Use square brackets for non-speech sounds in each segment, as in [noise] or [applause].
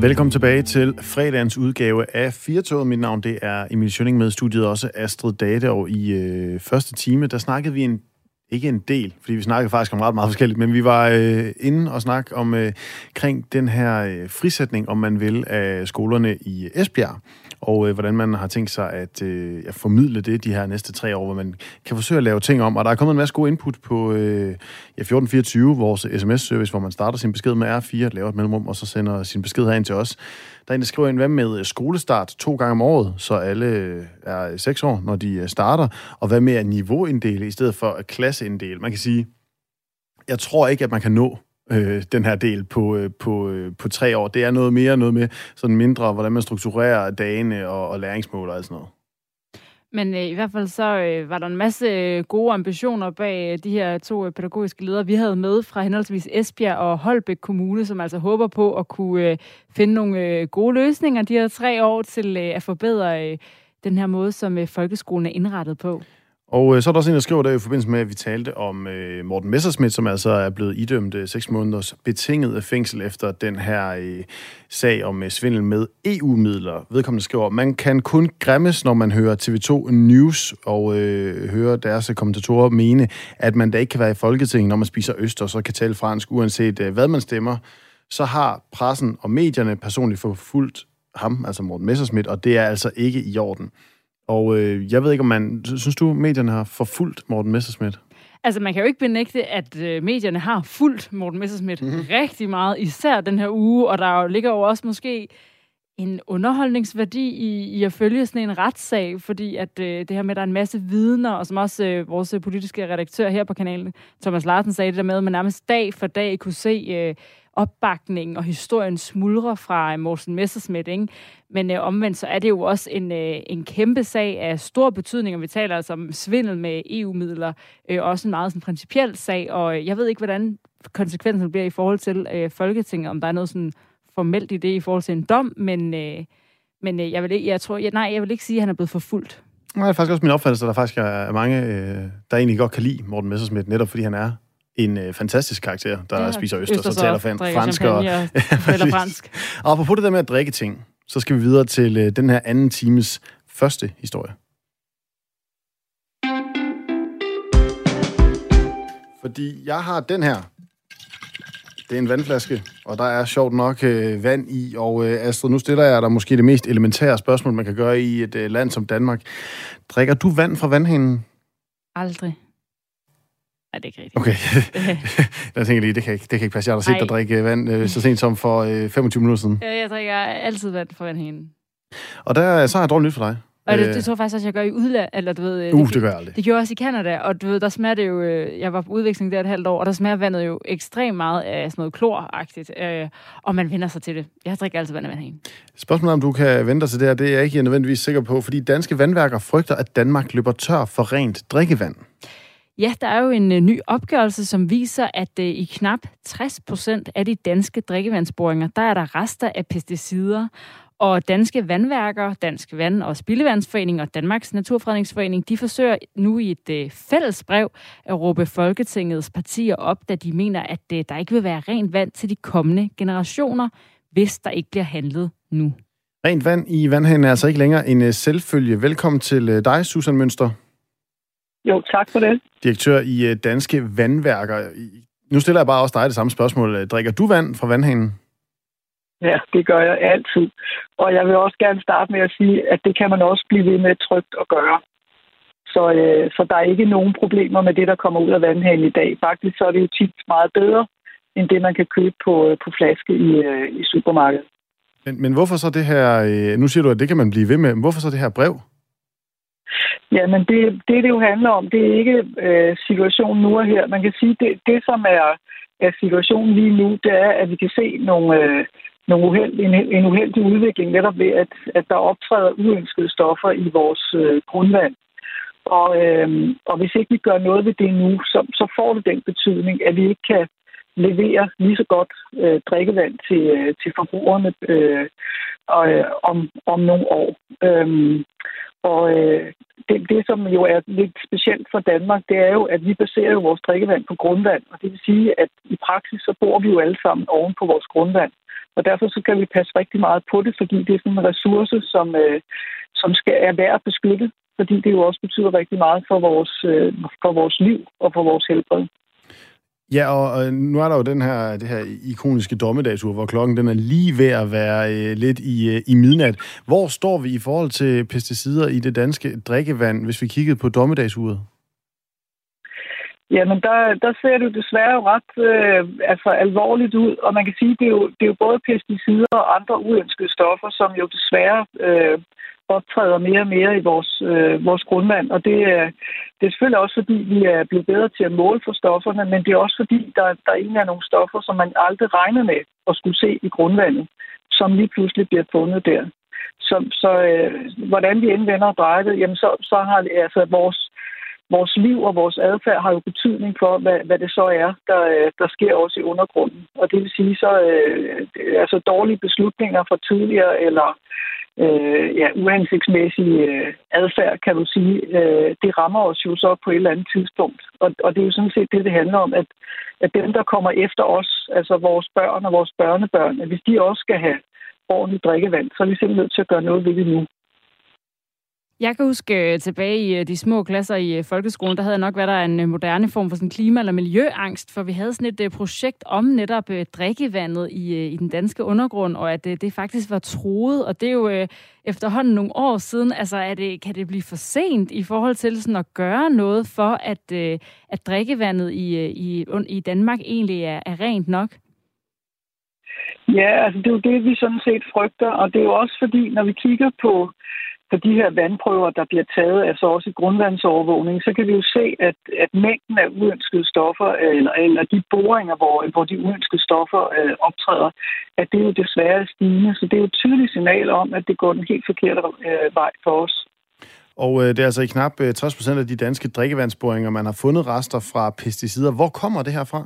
Velkommen tilbage til fredagens udgave af Firtoget. Mit navn det er Emil Schønning. Med studiet også Astrid Date, og i øh, første time, der snakkede vi en ikke en del, fordi vi snakkede faktisk om ret meget forskelligt, men vi var øh, inde og snakke om øh, kring den her øh, frisætning, om man vil, af skolerne i Esbjerg og øh, hvordan man har tænkt sig at, øh, at formidle det de her næste tre år, hvor man kan forsøge at lave ting om. Og der er kommet en masse god input på øh, ja, 1424, vores sms-service, hvor man starter sin besked med R4, laver et mellemrum, og så sender sin besked herind til os. Der er en, der skriver ind, hvad med øh, skolestart to gange om året, så alle øh, er seks år, når de øh, starter, og hvad med at niveauinddele i stedet for at klasseinddele. Man kan sige, jeg tror ikke, at man kan nå øh, den her del på, øh, på, øh, på tre år. Det er noget mere, noget med sådan mindre, hvordan man strukturerer dagene og, og læringsmål og sådan noget. Men øh, i hvert fald så øh, var der en masse øh, gode ambitioner bag øh, de her to øh, pædagogiske ledere, vi havde med fra henholdsvis Esbjerg og Holbæk Kommune, som altså håber på at kunne øh, finde nogle øh, gode løsninger de her tre år til øh, at forbedre øh, den her måde, som øh, folkeskolen er indrettet på. Og øh, så er der også en, der skriver der i forbindelse med, at vi talte om øh, Morten Messersmith, som altså er blevet idømt øh, 6 måneders betinget fængsel efter den her øh, sag om øh, svindel med EU-midler. Vedkommende skriver, man kan kun græmmes, når man hører TV2 News og øh, hører deres øh, kommentatorer mene, at man da ikke kan være i Folketinget, når man spiser øst, og så kan tale fransk, uanset øh, hvad man stemmer. Så har pressen og medierne personligt forfulgt ham, altså Morten Messersmith, og det er altså ikke i orden. Og øh, jeg ved ikke, om man... Synes du, medierne har forfulgt Morten Messerschmidt? Altså, man kan jo ikke benægte, at øh, medierne har fulgt Morten Messerschmidt mm-hmm. rigtig meget, især den her uge, og der ligger jo også måske en underholdningsværdi i, i at følge sådan en retssag, fordi at øh, det her med, at der er en masse vidner, og som også øh, vores politiske redaktør her på kanalen, Thomas Larsen, sagde det der med, at man nærmest dag for dag kunne se øh, opbakningen og historien smuldre fra øh, Morten Messerschmidt, ikke? Men øh, omvendt så er det jo også en, øh, en kæmpe sag af stor betydning, og vi taler altså om svindel med EU-midler, øh, også en meget sådan, principiel sag, og øh, jeg ved ikke, hvordan konsekvensen bliver i forhold til øh, Folketinget, om der er noget sådan formelt i det i forhold til en dom, men, øh, men øh, jeg vil ikke, jeg tror, jeg, nej, jeg vil ikke sige, at han er blevet forfulgt. Nej, det er faktisk også min opfattelse, at der faktisk er mange, øh, der egentlig godt kan lide Morten Messersmith, netop fordi han er en øh, fantastisk karakter, der ja, spiser øst, og så taler fransk. Og, ja, [laughs] eller fransk. og apropos det der med at drikke ting, så skal vi videre til øh, den her anden times første historie. Fordi jeg har den her. Det er en vandflaske, og der er sjovt nok øh, vand i. Og øh, Astrid, nu stiller jeg dig måske det mest elementære spørgsmål, man kan gøre i et øh, land som Danmark. Drikker du vand fra vandhænden? Aldrig. Nej, det er ikke rigtigt. [laughs] Okay. jeg tænker lige, det kan ikke, det kan ikke passe. Jeg har set dig drikke vand øh, så sent som for øh, 25 minutter siden. Ja, jeg drikker altid vand fra vandhænden. Og der, så har jeg dårligt nyt for dig. Og det, øh. det tror jeg faktisk også, jeg gør i udlandet. Eller, du ved, uh, det, det gør jeg aldrig. Det gjorde jeg også i Canada, og du ved, der smager det jo... Øh, jeg var på udveksling der et halvt år, og der smager vandet jo ekstremt meget af sådan noget kloragtigt. Øh, og man vender sig til det. Jeg drikker altid vand af vandhænden. Spørgsmålet om du kan vente dig til det her, det er jeg ikke nødvendigvis sikker på, fordi danske vandværker frygter, at Danmark løber tør for rent drikkevand. Ja, der er jo en øh, ny opgørelse, som viser, at øh, i knap 60 procent af de danske drikkevandsboringer, der er der rester af pesticider. Og danske vandværker, Dansk Vand- og Spildevandsforening og Danmarks Naturfredningsforening, de forsøger nu i et øh, fælles brev at råbe Folketingets partier op, da de mener, at der ikke vil være rent vand til de kommende generationer, hvis der ikke bliver handlet nu. Rent vand i vandhanen er altså ikke længere en selvfølge. Velkommen til dig, Susan Mønster. Jo, tak for det. Direktør i øh, Danske Vandværker. Nu stiller jeg bare også dig det samme spørgsmål. Drikker du vand fra vandhanen? Ja, det gør jeg altid. Og jeg vil også gerne starte med at sige, at det kan man også blive ved med trygt at gøre. Så, øh, så der er ikke nogen problemer med det, der kommer ud af vandhanen i dag. Faktisk så er det jo tit meget bedre, end det, man kan købe på, øh, på flaske i, øh, i supermarkedet. Men, men hvorfor så det her, øh, nu siger du, at det kan man blive ved med, men hvorfor så det her brev? Jamen, det, det, det jo handler om, det er ikke øh, situationen nu og her. Man kan sige, det, det som er, er situationen lige nu, det er, at vi kan se nogle, øh, nogle uheld, en, en uheldig udvikling netop ved, at, at der optræder uønskede stoffer i vores øh, grundvand. Og, øh, og hvis ikke vi gør noget ved det nu, så, så får det den betydning, at vi ikke kan levere lige så godt øh, drikkevand til, øh, til forbrugerne øh, og, øh, om, om nogle år. Øh, og øh, det, det, som jo er lidt specielt for Danmark, det er jo, at vi baserer jo vores drikkevand på grundvand. Og det vil sige, at i praksis så bor vi jo alle sammen oven på vores grundvand. Og derfor så skal vi passe rigtig meget på det, fordi det er sådan en ressource, som, øh, som skal, er værd at beskytte, fordi det jo også betyder rigtig meget for vores, øh, for vores liv og for vores helbred. Ja, og nu er der jo den her, det her ikoniske dommedagsur, hvor klokken den er lige ved at være øh, lidt i, øh, i midnat. Hvor står vi i forhold til pesticider i det danske drikkevand, hvis vi kiggede på dommedagsuret? Jamen, der, der ser det jo desværre ret øh, altså, alvorligt ud, og man kan sige, det er jo, det er jo både pesticider og andre uønskede stoffer, som jo desværre øh, optræder mere og mere i vores, øh, vores grundvand. Og det, er, det er selvfølgelig også, fordi vi er blevet bedre til at måle for stofferne, men det er også fordi, der, der egentlig er nogle stoffer, som man aldrig regner med at skulle se i grundvandet, som lige pludselig bliver fundet der. Så, så øh, hvordan vi indvender og drejer det, jamen så, så har det, altså vores, vores liv og vores adfærd har jo betydning for, hvad, hvad det så er, der, øh, der sker også i undergrunden. Og det vil sige så, øh, altså dårlige beslutninger fra tidligere, eller øh, ja, uhensigtsmæssig øh, adfærd, kan du sige, øh, det rammer os jo så på et eller andet tidspunkt. Og, og det er jo sådan set det, det handler om, at, at dem, der kommer efter os, altså vores børn og vores børnebørn, at hvis de også skal have ordentligt drikkevand, så er vi simpelthen nødt til at gøre noget ved det nu. Jeg kan huske øh, tilbage i øh, de små klasser i øh, folkeskolen, der havde nok været der en moderne form for sådan klima- eller miljøangst, for vi havde sådan et projekt om netop drikkevandet i, i den danske undergrund, og at det, det faktisk var troet, og det er jo efterhånden nogle år siden, altså er det, kan det blive for sent i forhold til sådan at gøre noget for, at, at drikkevandet i, i, i Danmark egentlig er, er rent nok? Ja, altså det er jo det, vi sådan set frygter, og det er jo også fordi, når vi kigger på for de her vandprøver, der bliver taget, altså også i grundvandsovervågning, så kan vi jo se, at, at mængden af uønskede stoffer, øh, eller, eller de boringer, hvor, hvor de uønskede stoffer øh, optræder, at det er jo desværre stigende. Så det er jo et tydeligt signal om, at det går den helt forkerte øh, vej for os. Og øh, det er altså i knap øh, 60 procent af de danske drikkevandsboringer, man har fundet rester fra pesticider. Hvor kommer det her fra?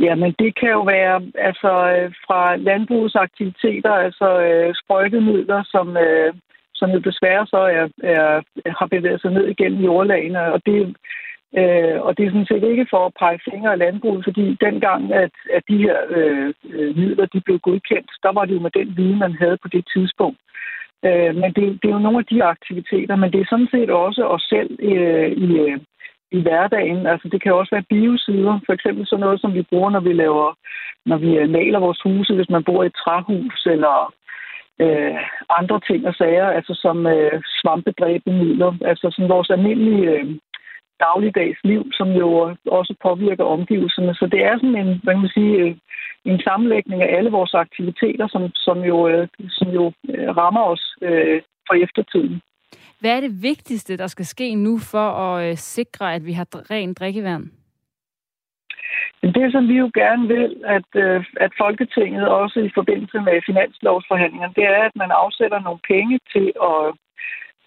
Jamen, det kan jo være altså, øh, fra landbrugsaktiviteter, altså øh, sprøjtemidler, som, øh, som jo desværre så er, er, har bevæget sig ned igennem jordlagene. Og det, øh, og det er sådan set ikke for at pege fingre af landbruget, fordi dengang, at, at de her øh, øh midler de blev godkendt, der var det jo med den viden, man havde på det tidspunkt. Øh, men det, det er jo nogle af de aktiviteter, men det er sådan set også os selv øh, i, øh, i hverdagen. Altså, det kan også være biosider. For eksempel sådan noget, som vi bruger, når vi laver, når vi øh, maler vores huse, hvis man bor i et træhus, eller øh, andre ting og sager, altså som øh, svampedræbende midler. Altså sådan vores almindelige øh, dagligdags liv, som jo også påvirker omgivelserne. Så det er sådan en, hvad kan man sige, øh, en sammenlægning af alle vores aktiviteter, som, som jo, øh, som jo øh, rammer os øh, for eftertiden. Hvad er det vigtigste, der skal ske nu for at øh, sikre, at vi har rent drikkevand? Det, som vi jo gerne vil, at, øh, at Folketinget også i forbindelse med finanslovsforhandlingerne, det er, at man afsætter nogle penge til at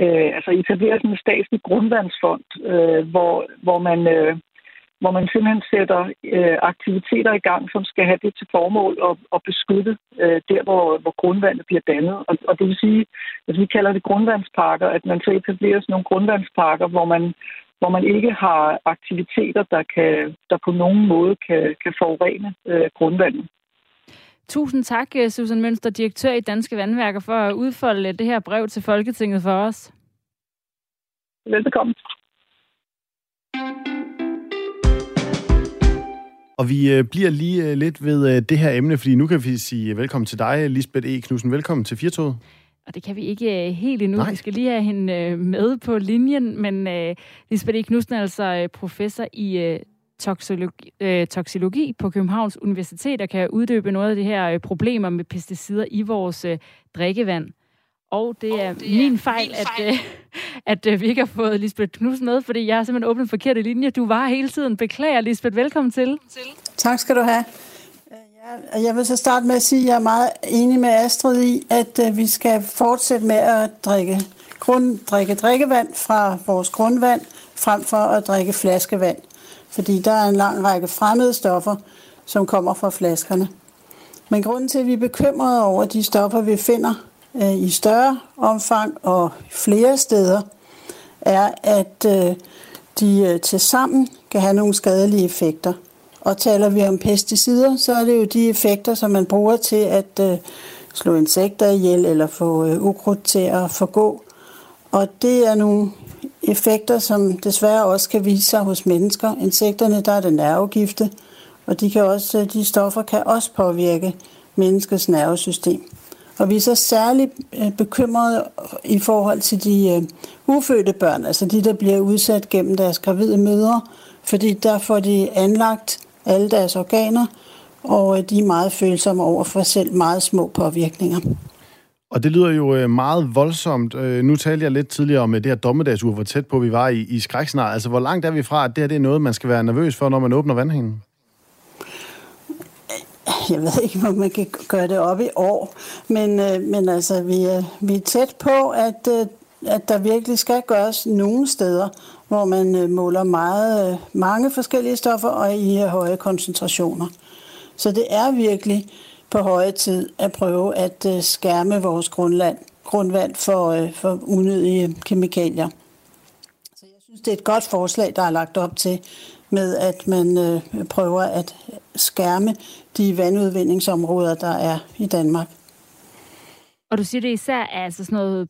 øh, altså etablere sådan en statslig grundvandsfond, øh, hvor, hvor man øh, hvor man simpelthen sætter øh, aktiviteter i gang, som skal have det til formål at, at beskytte øh, der, hvor, hvor grundvandet bliver dannet. Og, og det vil sige, at vi kalder det grundvandsparker, at man så etablerer sådan nogle grundvandsparker, hvor man, hvor man ikke har aktiviteter, der, kan, der på nogen måde kan, kan forurene øh, grundvandet. Tusind tak, øh, Susan Mønster, direktør i Danske Vandværker, for at udfolde det her brev til Folketinget for os. Velbekomme. Og vi øh, bliver lige øh, lidt ved øh, det her emne, fordi nu kan vi sige velkommen til dig, Lisbeth E. Knudsen. Velkommen til Firtoget. Og det kan vi ikke helt endnu. Nej. Vi skal lige have hende med på linjen, men uh, Lisbeth E. Knudsen er altså professor i uh, toksologi, uh, toksologi på Københavns Universitet, og kan uddybe noget af de her uh, problemer med pesticider i vores uh, drikkevand. Og det er, det er min fejl, min fejl. at, uh, [laughs] at uh, vi ikke har fået Lisbeth Knudsen med, fordi jeg har simpelthen åbnet en forkerte linje. Du var hele tiden. Beklager, Lisbeth. Velkommen til. Tak skal du have. Jeg vil så starte med at sige, at jeg er meget enig med Astrid i, at vi skal fortsætte med at drikke, grund, drikke drikkevand fra vores grundvand, frem for at drikke flaskevand. Fordi der er en lang række fremmede stoffer, som kommer fra flaskerne. Men grunden til, at vi er bekymrede over de stoffer, vi finder øh, i større omfang og flere steder, er, at øh, de øh, til sammen kan have nogle skadelige effekter. Og taler vi om pesticider, så er det jo de effekter, som man bruger til at øh, slå insekter ihjel eller få øh, ukrudt til at forgå. Og det er nogle effekter, som desværre også kan vise sig hos mennesker. Insekterne, der er det nervegifte, og de, kan også, øh, de stoffer kan også påvirke menneskets nervesystem. Og vi er så særligt øh, bekymrede i forhold til de øh, ufødte børn, altså de, der bliver udsat gennem deres gravide mødre, fordi der får de anlagt alle deres organer, og øh, de er meget følsomme over for selv meget små påvirkninger. Og det lyder jo meget voldsomt. Nu talte jeg lidt tidligere om det her dommedagsuge, hvor tæt på vi var i, i skrækscenariet. Altså, hvor langt er vi fra, at det her det er noget, man skal være nervøs for, når man åbner vandhænden? Jeg ved ikke, om man kan gøre det op i år, men, øh, men altså, vi er, vi er tæt på, at, øh, at der virkelig skal gøres nogle steder, hvor man øh, måler meget, øh, mange forskellige stoffer og i øh, høje koncentrationer. Så det er virkelig på høje tid at prøve at øh, skærme vores grundland, grundvand for, øh, for unødige øh, kemikalier. Så jeg synes, det er et godt forslag, der er lagt op til, med at man øh, prøver at skærme de vandudvindingsområder, der er i Danmark. Og du siger, det især er altså sådan noget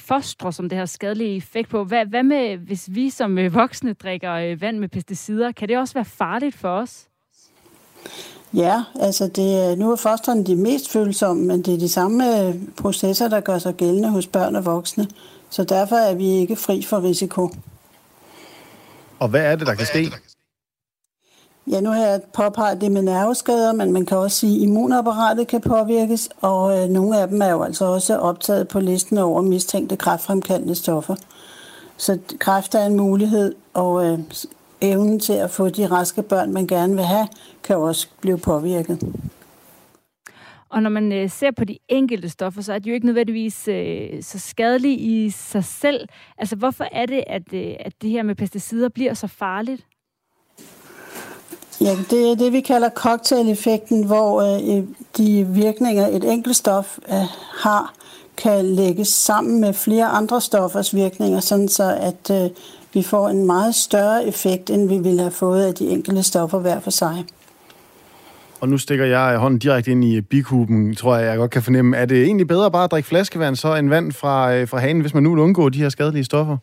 fostre, som det har skadelig effekt på. Hvad, hvad med, hvis vi som øh, voksne drikker øh, vand med pesticider, kan det også være farligt for os? Ja, altså det, nu er fostrene de mest følsomme, men det er de samme øh, processer, der gør sig gældende hos børn og voksne. Så derfor er vi ikke fri for risiko. Og hvad er det, der kan ske? Ja, nu har jeg påpeget det med nerveskader, men man kan også sige, at immunapparatet kan påvirkes, og øh, nogle af dem er jo altså også optaget på listen over mistænkte kræftfremkaldende stoffer. Så kræft er en mulighed, og øh, evnen til at få de raske børn, man gerne vil have, kan også blive påvirket. Og når man øh, ser på de enkelte stoffer, så er de jo ikke nødvendigvis øh, så skadelige i sig selv. Altså, hvorfor er det, at, øh, at det her med pesticider bliver så farligt? Ja, det er det, vi kalder cocktail-effekten, hvor øh, øh, de virkninger, et enkelt stof øh, har, kan lægges sammen med flere andre stoffers virkninger, sådan så at øh, vi får en meget større effekt, end vi ville have fået af de enkelte stoffer hver for sig. Og nu stikker jeg øh, hånden direkte ind i øh, bikuben, tror jeg, jeg godt kan fornemme. Er det egentlig bedre bare at drikke flaskevand så end vand fra, øh, fra hanen, hvis man nu vil undgå de her skadelige stoffer?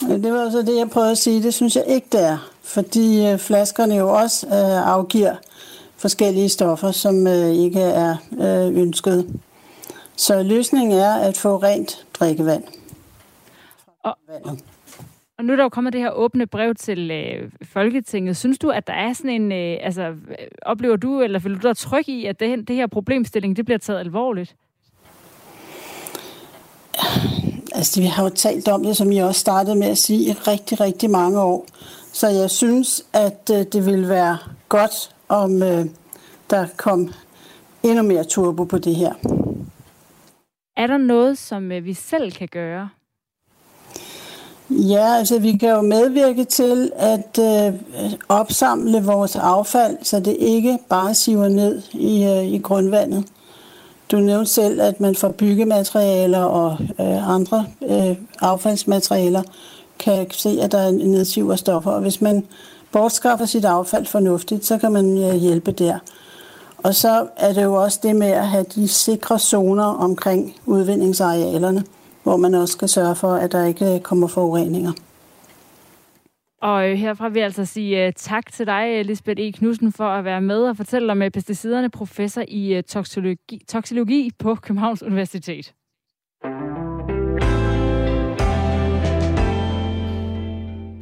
Det var altså det, jeg prøvede at sige. Det synes jeg ikke, det er. Fordi øh, flaskerne jo også øh, afgiver forskellige stoffer, som øh, ikke er øh, ønsket. Så løsningen er at få rent drikkevand. Og, og nu er der jo kommet det her åbne brev til øh, Folketinget. Synes du, at der er sådan en... Øh, altså, oplever du, eller føler du dig tryg i, at det, det her problemstilling, det bliver taget alvorligt? Altså, vi har jo talt om det, som jeg også startede med at sige, i rigtig, rigtig mange år. Så jeg synes, at øh, det vil være godt, om øh, der kom endnu mere turbo på det her. Er der noget, som øh, vi selv kan gøre? Ja, altså vi kan jo medvirke til at øh, opsamle vores affald, så det ikke bare siver ned i, øh, i grundvandet. Du nævnte selv, at man får byggematerialer og øh, andre øh, affaldsmaterialer kan se, at der er nedsiv af stoffer. Og hvis man bortskaffer sit affald fornuftigt, så kan man øh, hjælpe der. Og så er det jo også det med at have de sikre zoner omkring udvindingsarealerne, hvor man også skal sørge for, at der ikke øh, kommer forureninger. Og øh, herfra vil jeg altså sige uh, tak til dig, øh, Lisbeth E. Knudsen, for at være med og fortælle om uh, pesticiderne, professor i uh, toksologi, toksologi på Københavns Universitet.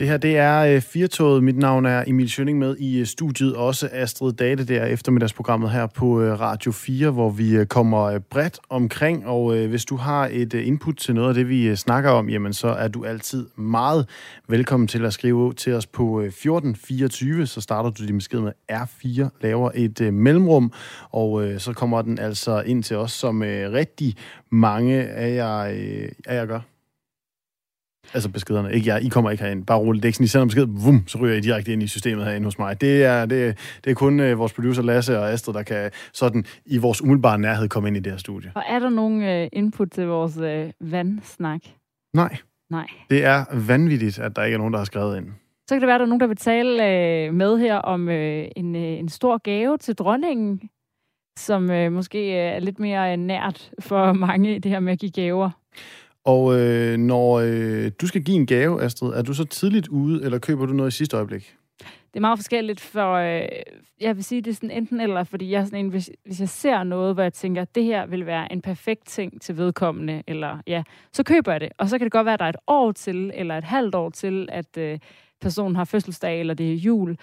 Det her, det er øh, Firtoget. Mit navn er Emil Schønning med i øh, studiet. Også Astrid Date, der eftermiddagsprogrammet her på øh, Radio 4, hvor vi øh, kommer bredt omkring. Og hvis du har et input til noget af det, vi snakker om, jamen så er du altid meget velkommen til at skrive til os på 1424. Så starter du din besked med R4, laver et mellemrum, og så kommer den altså ind til os, som rigtig mange af jer, af jer gør. Altså beskederne. Ikke jeg. I kommer ikke herind. Bare roligt. Det er ikke sådan, I sender besked, vum, så ryger I direkte ind i systemet herinde hos mig. Det er, det, det er kun uh, vores producer Lasse og Astrid, der kan sådan i vores umiddelbare nærhed komme ind i det her studie. Og er der nogen uh, input til vores uh, vandsnak? Nej. Nej. Det er vanvittigt, at der ikke er nogen, der har skrevet ind. Så kan det være, at der er nogen, der vil tale øh, med her om øh, en, øh, en stor gave til dronningen, som øh, måske øh, er lidt mere øh, nært for [laughs] mange, det her med at give gaver. Og øh, når øh, du skal give en gave, Astrid, er du så tidligt ude, eller køber du noget i sidste øjeblik? Det er meget forskelligt, for øh, jeg vil sige, det er sådan enten eller, fordi jeg er sådan en, hvis, hvis jeg ser noget, hvor jeg tænker, det her vil være en perfekt ting til vedkommende, eller ja, så køber jeg det. Og så kan det godt være, at der er et år til, eller et halvt år til, at øh, personen har fødselsdag, eller det er jul.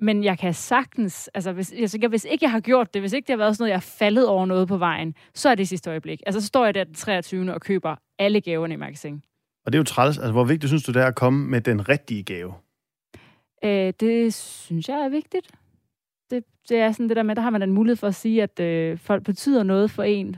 Men jeg kan sagtens, altså hvis, jeg tænker, hvis ikke jeg har gjort det, hvis ikke det har været sådan noget, jeg er faldet over noget på vejen, så er det sidste øjeblik. Altså så står jeg der den 23. og køber alle gaverne i magasin. Og det er jo træls. Altså, hvor vigtigt synes du, det er at komme med den rigtige gave? Øh, det synes jeg er vigtigt. Det, det er sådan det der med, der har man en mulighed for at sige, at øh, folk betyder noget for en.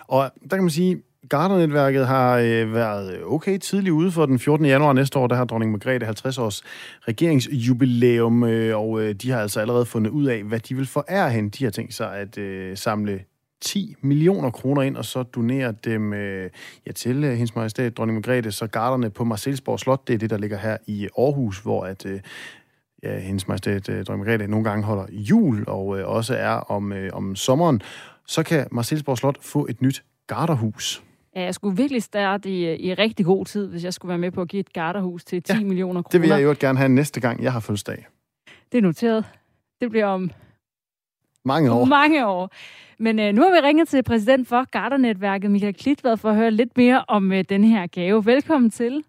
Og der kan man sige, Gardernetværket har øh, været øh, okay tidligt ude for den 14. januar næste år. Der har dronning Margrethe 50 års regeringsjubilæum, øh, og øh, de har altså allerede fundet ud af, hvad de vil forære hende. De har tænkt sig at øh, samle 10 millioner kroner ind, og så donere dem øh, ja, til øh, hendes majestæt, dronning Margrethe, så garderne på Marcelsborg Slot, det er det, der ligger her i Aarhus, hvor at, øh, ja, hendes majestæt, øh, dronning Margrethe, nogle gange holder jul, og øh, også er om, øh, om sommeren, så kan Marcelsborg Slot få et nyt garderhus. Jeg skulle virkelig starte i, i rigtig god tid, hvis jeg skulle være med på at give et garderhus til 10 ja, millioner kroner. det vil jeg jo gerne have næste gang, jeg har fødselsdag. Det er noteret. Det bliver om Mange år. mange år. Men øh, nu har vi ringet til præsident for Gardernetværket, Michael Klitvad, for at høre lidt mere om øh, den her gave. Velkommen til.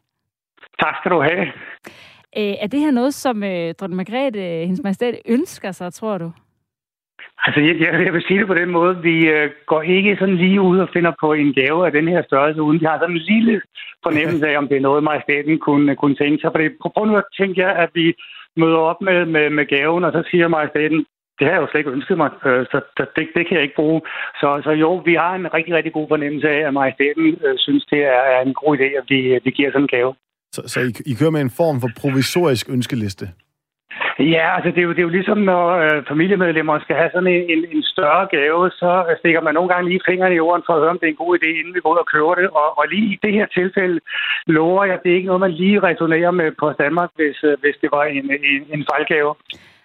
Tak skal du have. Øh, er det her noget, som øh, dronning Margrethe, øh, hendes majestæt, ønsker sig, tror du? Altså, jeg, jeg vil sige det på den måde. Vi øh, går ikke sådan lige ud og finder på en gave af den her størrelse, uden vi har sådan en lille fornemmelse af, om det er noget, majestæten kunne, kunne tænke sig. Fordi, prøv nu at tænke jer, at vi møder op med, med, med gaven, og så siger majestæten, det har jeg jo slet ikke ønsket mig, øh, så det, det kan jeg ikke bruge. Så, så jo, vi har en rigtig, rigtig god fornemmelse af, at majestæten øh, synes, det er, er en god idé, at vi, vi giver sådan en gave. Så, så I, I kører med en form for provisorisk ønskeliste? Ja, altså det er jo, det er jo ligesom, når øh, familiemedlemmer skal have sådan en, en, en større gave, så stikker man nogle gange lige fingrene i jorden for at høre, om det er en god idé, inden vi går ud og køber det. Og, og lige i det her tilfælde lover jeg, at det er ikke noget, man lige resonerer med på Danmark, hvis, øh, hvis det var en, en, en fejlgave.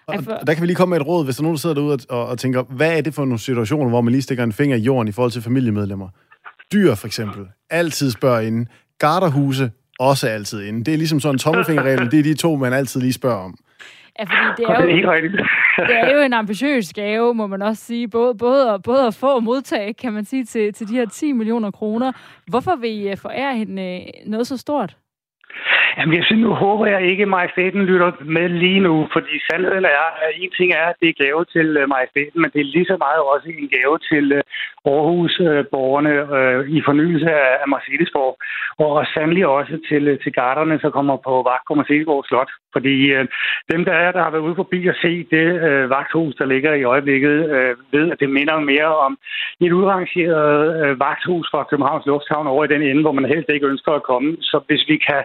Og der kan vi lige komme med et råd, hvis der er nogen, der sidder derude og, og tænker, hvad er det for nogle situationer, hvor man lige stikker en finger i jorden i forhold til familiemedlemmer? Dyr for eksempel. Altid spørger inden. Garderhuse også altid inden. Det er ligesom sådan en tommelfingerregel. Det er de to, man altid lige spørger om. Ja, fordi det er, jo, [laughs] det er jo en ambitiøs gave, må man også sige. Både, både, både at få og modtage, kan man sige, til, til de her 10 millioner kroner. Hvorfor vil I forære hende øh, noget så stort? Jamen, jeg synes, nu håber jeg ikke, at majestæten lytter med lige nu, fordi sandheden er, at en ting er, at det er gave til øh, majestæten, men det er lige så meget også en gave til øh, Aarhus-borgerne øh, øh, i fornyelse af, af Marcellesborg, og sandelig også til, til garderne, som kommer på vagt på Marcellesborg Slot. Fordi øh, dem, der er, der har været ude forbi og se det øh, vagthus, der ligger i øjeblikket, øh, ved, at det minder mere om et udrangeret øh, vagthus fra Københavns Lufthavn over i den ende, hvor man helst ikke ønsker at komme. Så hvis vi kan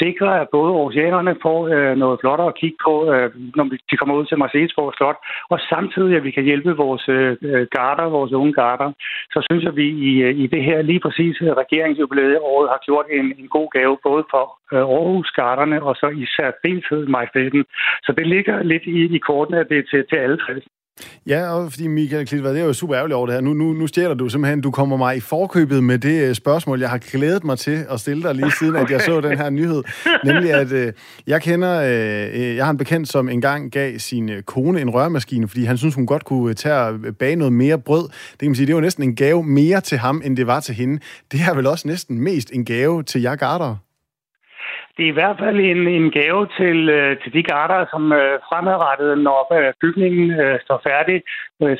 sikre, at både oceanerne får øh, noget flottere at kigge på, øh, når de kommer ud til Marseillesborg Slot, og samtidig, at vi kan hjælpe vores øh, øh garder, vores unge garder, så synes jeg, at vi i, øh, i det her lige præcis øh, regeringsjubilæet regeringsjubilæet har gjort en, en god gave, både for øh, Aarhus garderne og så især deltid majestæten. Så det ligger lidt i, i kortene, at det er til, til alle tre. Ja, og fordi Michael Klitvad, det er jo super ærgerligt over det her. Nu, nu, nu stjæler du simpelthen, du kommer mig i forkøbet med det øh, spørgsmål, jeg har glædet mig til at stille dig lige siden, at jeg [laughs] så den her nyhed. Nemlig, at øh, jeg kender, øh, øh, jeg har en bekendt, som engang gav sin øh, kone en rørmaskine, fordi han synes, hun godt kunne tage og bage noget mere brød. Det kan man sige, det var næsten en gave mere til ham, end det var til hende. Det er vel også næsten mest en gave til jer garder det er i hvert fald en, en gave til, øh, til de garder, som øh, fremadrettet, når øh, bygningen står færdig,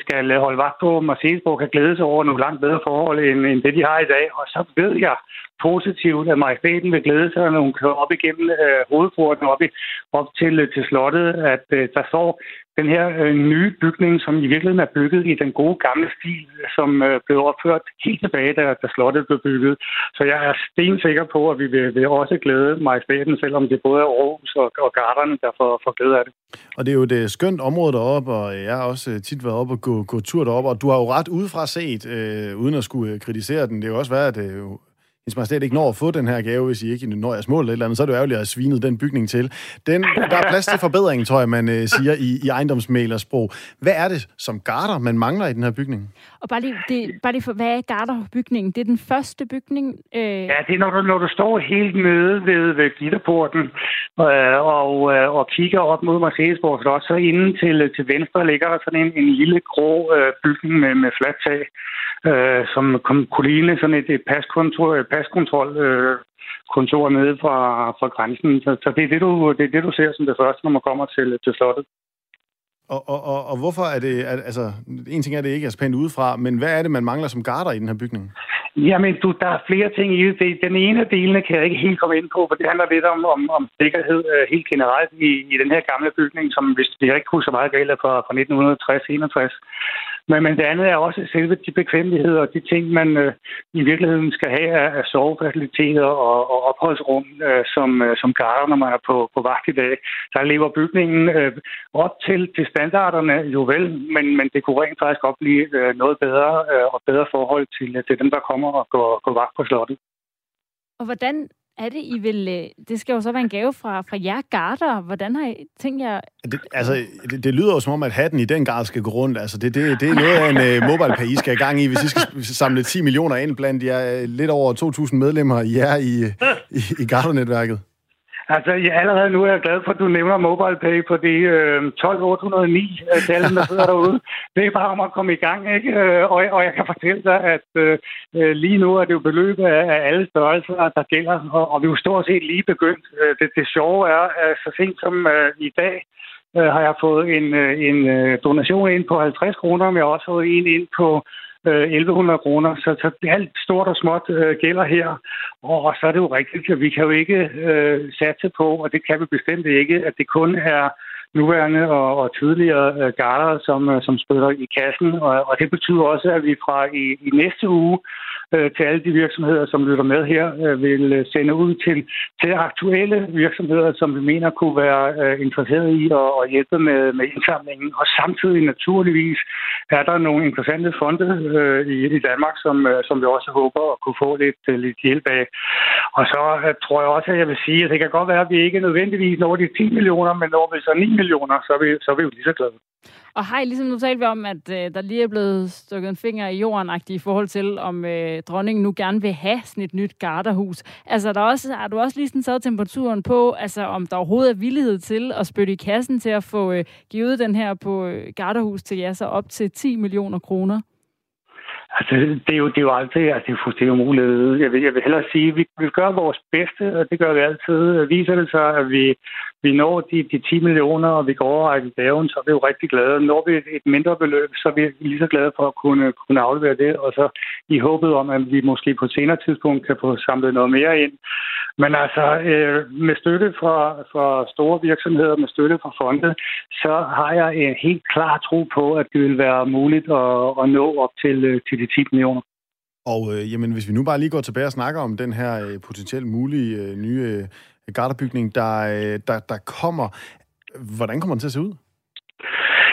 skal holde vagt på Marseillesborg, kan glæde sig over nogle langt bedre forhold, end, end det, de har i dag. Og så ved jeg positivt, at majestæten vil glæde sig, når hun kører op igennem øh, hovedporten op, i, op til, til slottet, at øh, der står den her øh, nye bygning, som i virkeligheden er bygget i den gode gamle stil, som øh, blev opført helt tilbage, da, da slottet blev bygget. Så jeg er stensikker på, at vi vil, vil også glæde majestæten, selvom det både er Aarhus og, og garderne, der får, får glæde af det. Og det er jo et øh, skønt område deroppe, og jeg har også øh, tit været oppe og gå, gå tur deroppe, og du har jo ret udefra set, øh, uden at skulle øh, kritisere den. Det er jo også været, at øh, hendes Majestæt ikke når at få den her gave, hvis I ikke når jeres mål eller, eller andet, så er det jo ærgerligt at svine den bygning til. Den, der er plads til forbedring, tror jeg, man øh, siger i, i ejendomsmælersprog. Hvad er det som garter, man mangler i den her bygning? Og bare lige, det, bare lige for, hvad er garterbygningen? Det er den første bygning? Øh... Ja, det er, når du, når du står helt nede ved, ved gitterporten øh, og, øh, og kigger op mod Marseillesborg Slot, så inden til, til venstre ligger der sådan en, en lille grå øh, bygning med, med fladt tag, øh, som kunne ligne sådan et, et paskontor, paskontrol øh, kontor nede fra, fra grænsen. Så, så det, er det, du, det er det, du ser som det første, når man kommer til, til slottet. Og, og, og, og hvorfor er det, altså, en ting er, det ikke er så pænt udefra, men hvad er det, man mangler som garder i den her bygning? Jamen, du, der er flere ting i det. Den ene af delene kan jeg ikke helt komme ind på, for det handler lidt om, om, om sikkerhed uh, helt generelt i, i den her gamle bygning, som hvis vi ikke husker meget galt fra, fra 1960-61. Men, men det andet er også selve de bekvemmeligheder og de ting, man øh, i virkeligheden skal have af, af sovefaciliteter og, og opholdsrum øh, som, øh, som garder, når man er på, på vagt i dag. Der lever bygningen øh, op til, til standarderne jo vel, men, men det kunne rent faktisk godt blive øh, noget bedre øh, og bedre forhold til, øh, til dem, der kommer og går, går vagt på slottet. Og hvordan er det, I vil... Øh, det skal jo så være en gave fra, fra jer garter. Hvordan har I tænkt jer... Det, altså, det, det lyder jo som om, at hatten i den grad skal gå rundt. Altså, det, det, det er noget af en uh, mobile pay, I skal i gang i, hvis I skal samle 10 millioner ind blandt jer øh, lidt over 2.000 medlemmer i jer i, i, i garternetværket. Altså, ja, allerede nu er jeg glad for, at du nævner MobilePay på de øh, 12809 øh, tallet, der sidder derude. [laughs] Det er bare om at komme i gang, ikke? Øh, og, og jeg kan fortælle dig, at øh, øh, lige nu er det jo beløb af, af alle størrelser, der gælder, og, og vi er jo stort set lige begyndt. Det, det sjove er, at så sent som øh, i dag, øh, har jeg fået en, en donation ind på 50 kroner, men jeg har også fået en ind på Øh, 1100 kroner. Så, så alt stort og småt øh, gælder her. Og, og så er det jo rigtigt, at vi kan jo ikke øh, satse på, og det kan vi bestemt ikke, at det kun er nuværende og, og tidligere øh, garder, som, øh, som spiller i kassen. Og, og det betyder også, at vi fra i, i næste uge øh, til alle de virksomheder, som lytter med her, øh, vil øh, sende ud til, til aktuelle virksomheder, som vi mener kunne være øh, interesseret i at, at hjælpe med, med indsamlingen. Og samtidig naturligvis er der nogle interessante fonde øh, i, i Danmark, som, øh, som vi også håber at kunne få lidt, øh, lidt hjælp af. Og så øh, tror jeg også, at jeg vil sige, at det kan godt være, at vi ikke nødvendigvis når de 10 millioner, men når vi så 9 millioner, så er vi, så er vi jo lige så glade. Og hej, ligesom nu talte vi om, at øh, der lige er blevet stukket en finger i jorden i forhold til, om øh, Øh, dronningen nu gerne vil have sådan et nyt garderhus. Altså, der også, har du også lige sådan taget temperaturen på, altså om der overhovedet er villighed til at spytte i kassen til at få øh, givet den her på øh, garderhus til jer, så op til 10 millioner kroner? Altså, det er jo, det er jo altid, altså, det er fuldstændig umuligt. Jeg vil, jeg vil hellere sige, at vi, vi gør vores bedste, og det gør vi altid. Viser det sig, at vi, vi når de, de 10 millioner, og vi går over i gaven, så er vi jo rigtig glade. Når vi et, mindre beløb, så er vi lige så glade for at kunne, kunne aflevere det, og så i håbet om, at vi måske på et senere tidspunkt kan få samlet noget mere ind. Men altså, øh, med støtte fra, fra store virksomheder, med støtte fra fonde, så har jeg en helt klar tro på, at det vil være muligt at, at nå op til, øh, til de 10 millioner. Og øh, jamen, hvis vi nu bare lige går tilbage og snakker om den her øh, potentielt mulige øh, nye øh, garderbygning, der, øh, der, der kommer, hvordan kommer den til at se ud?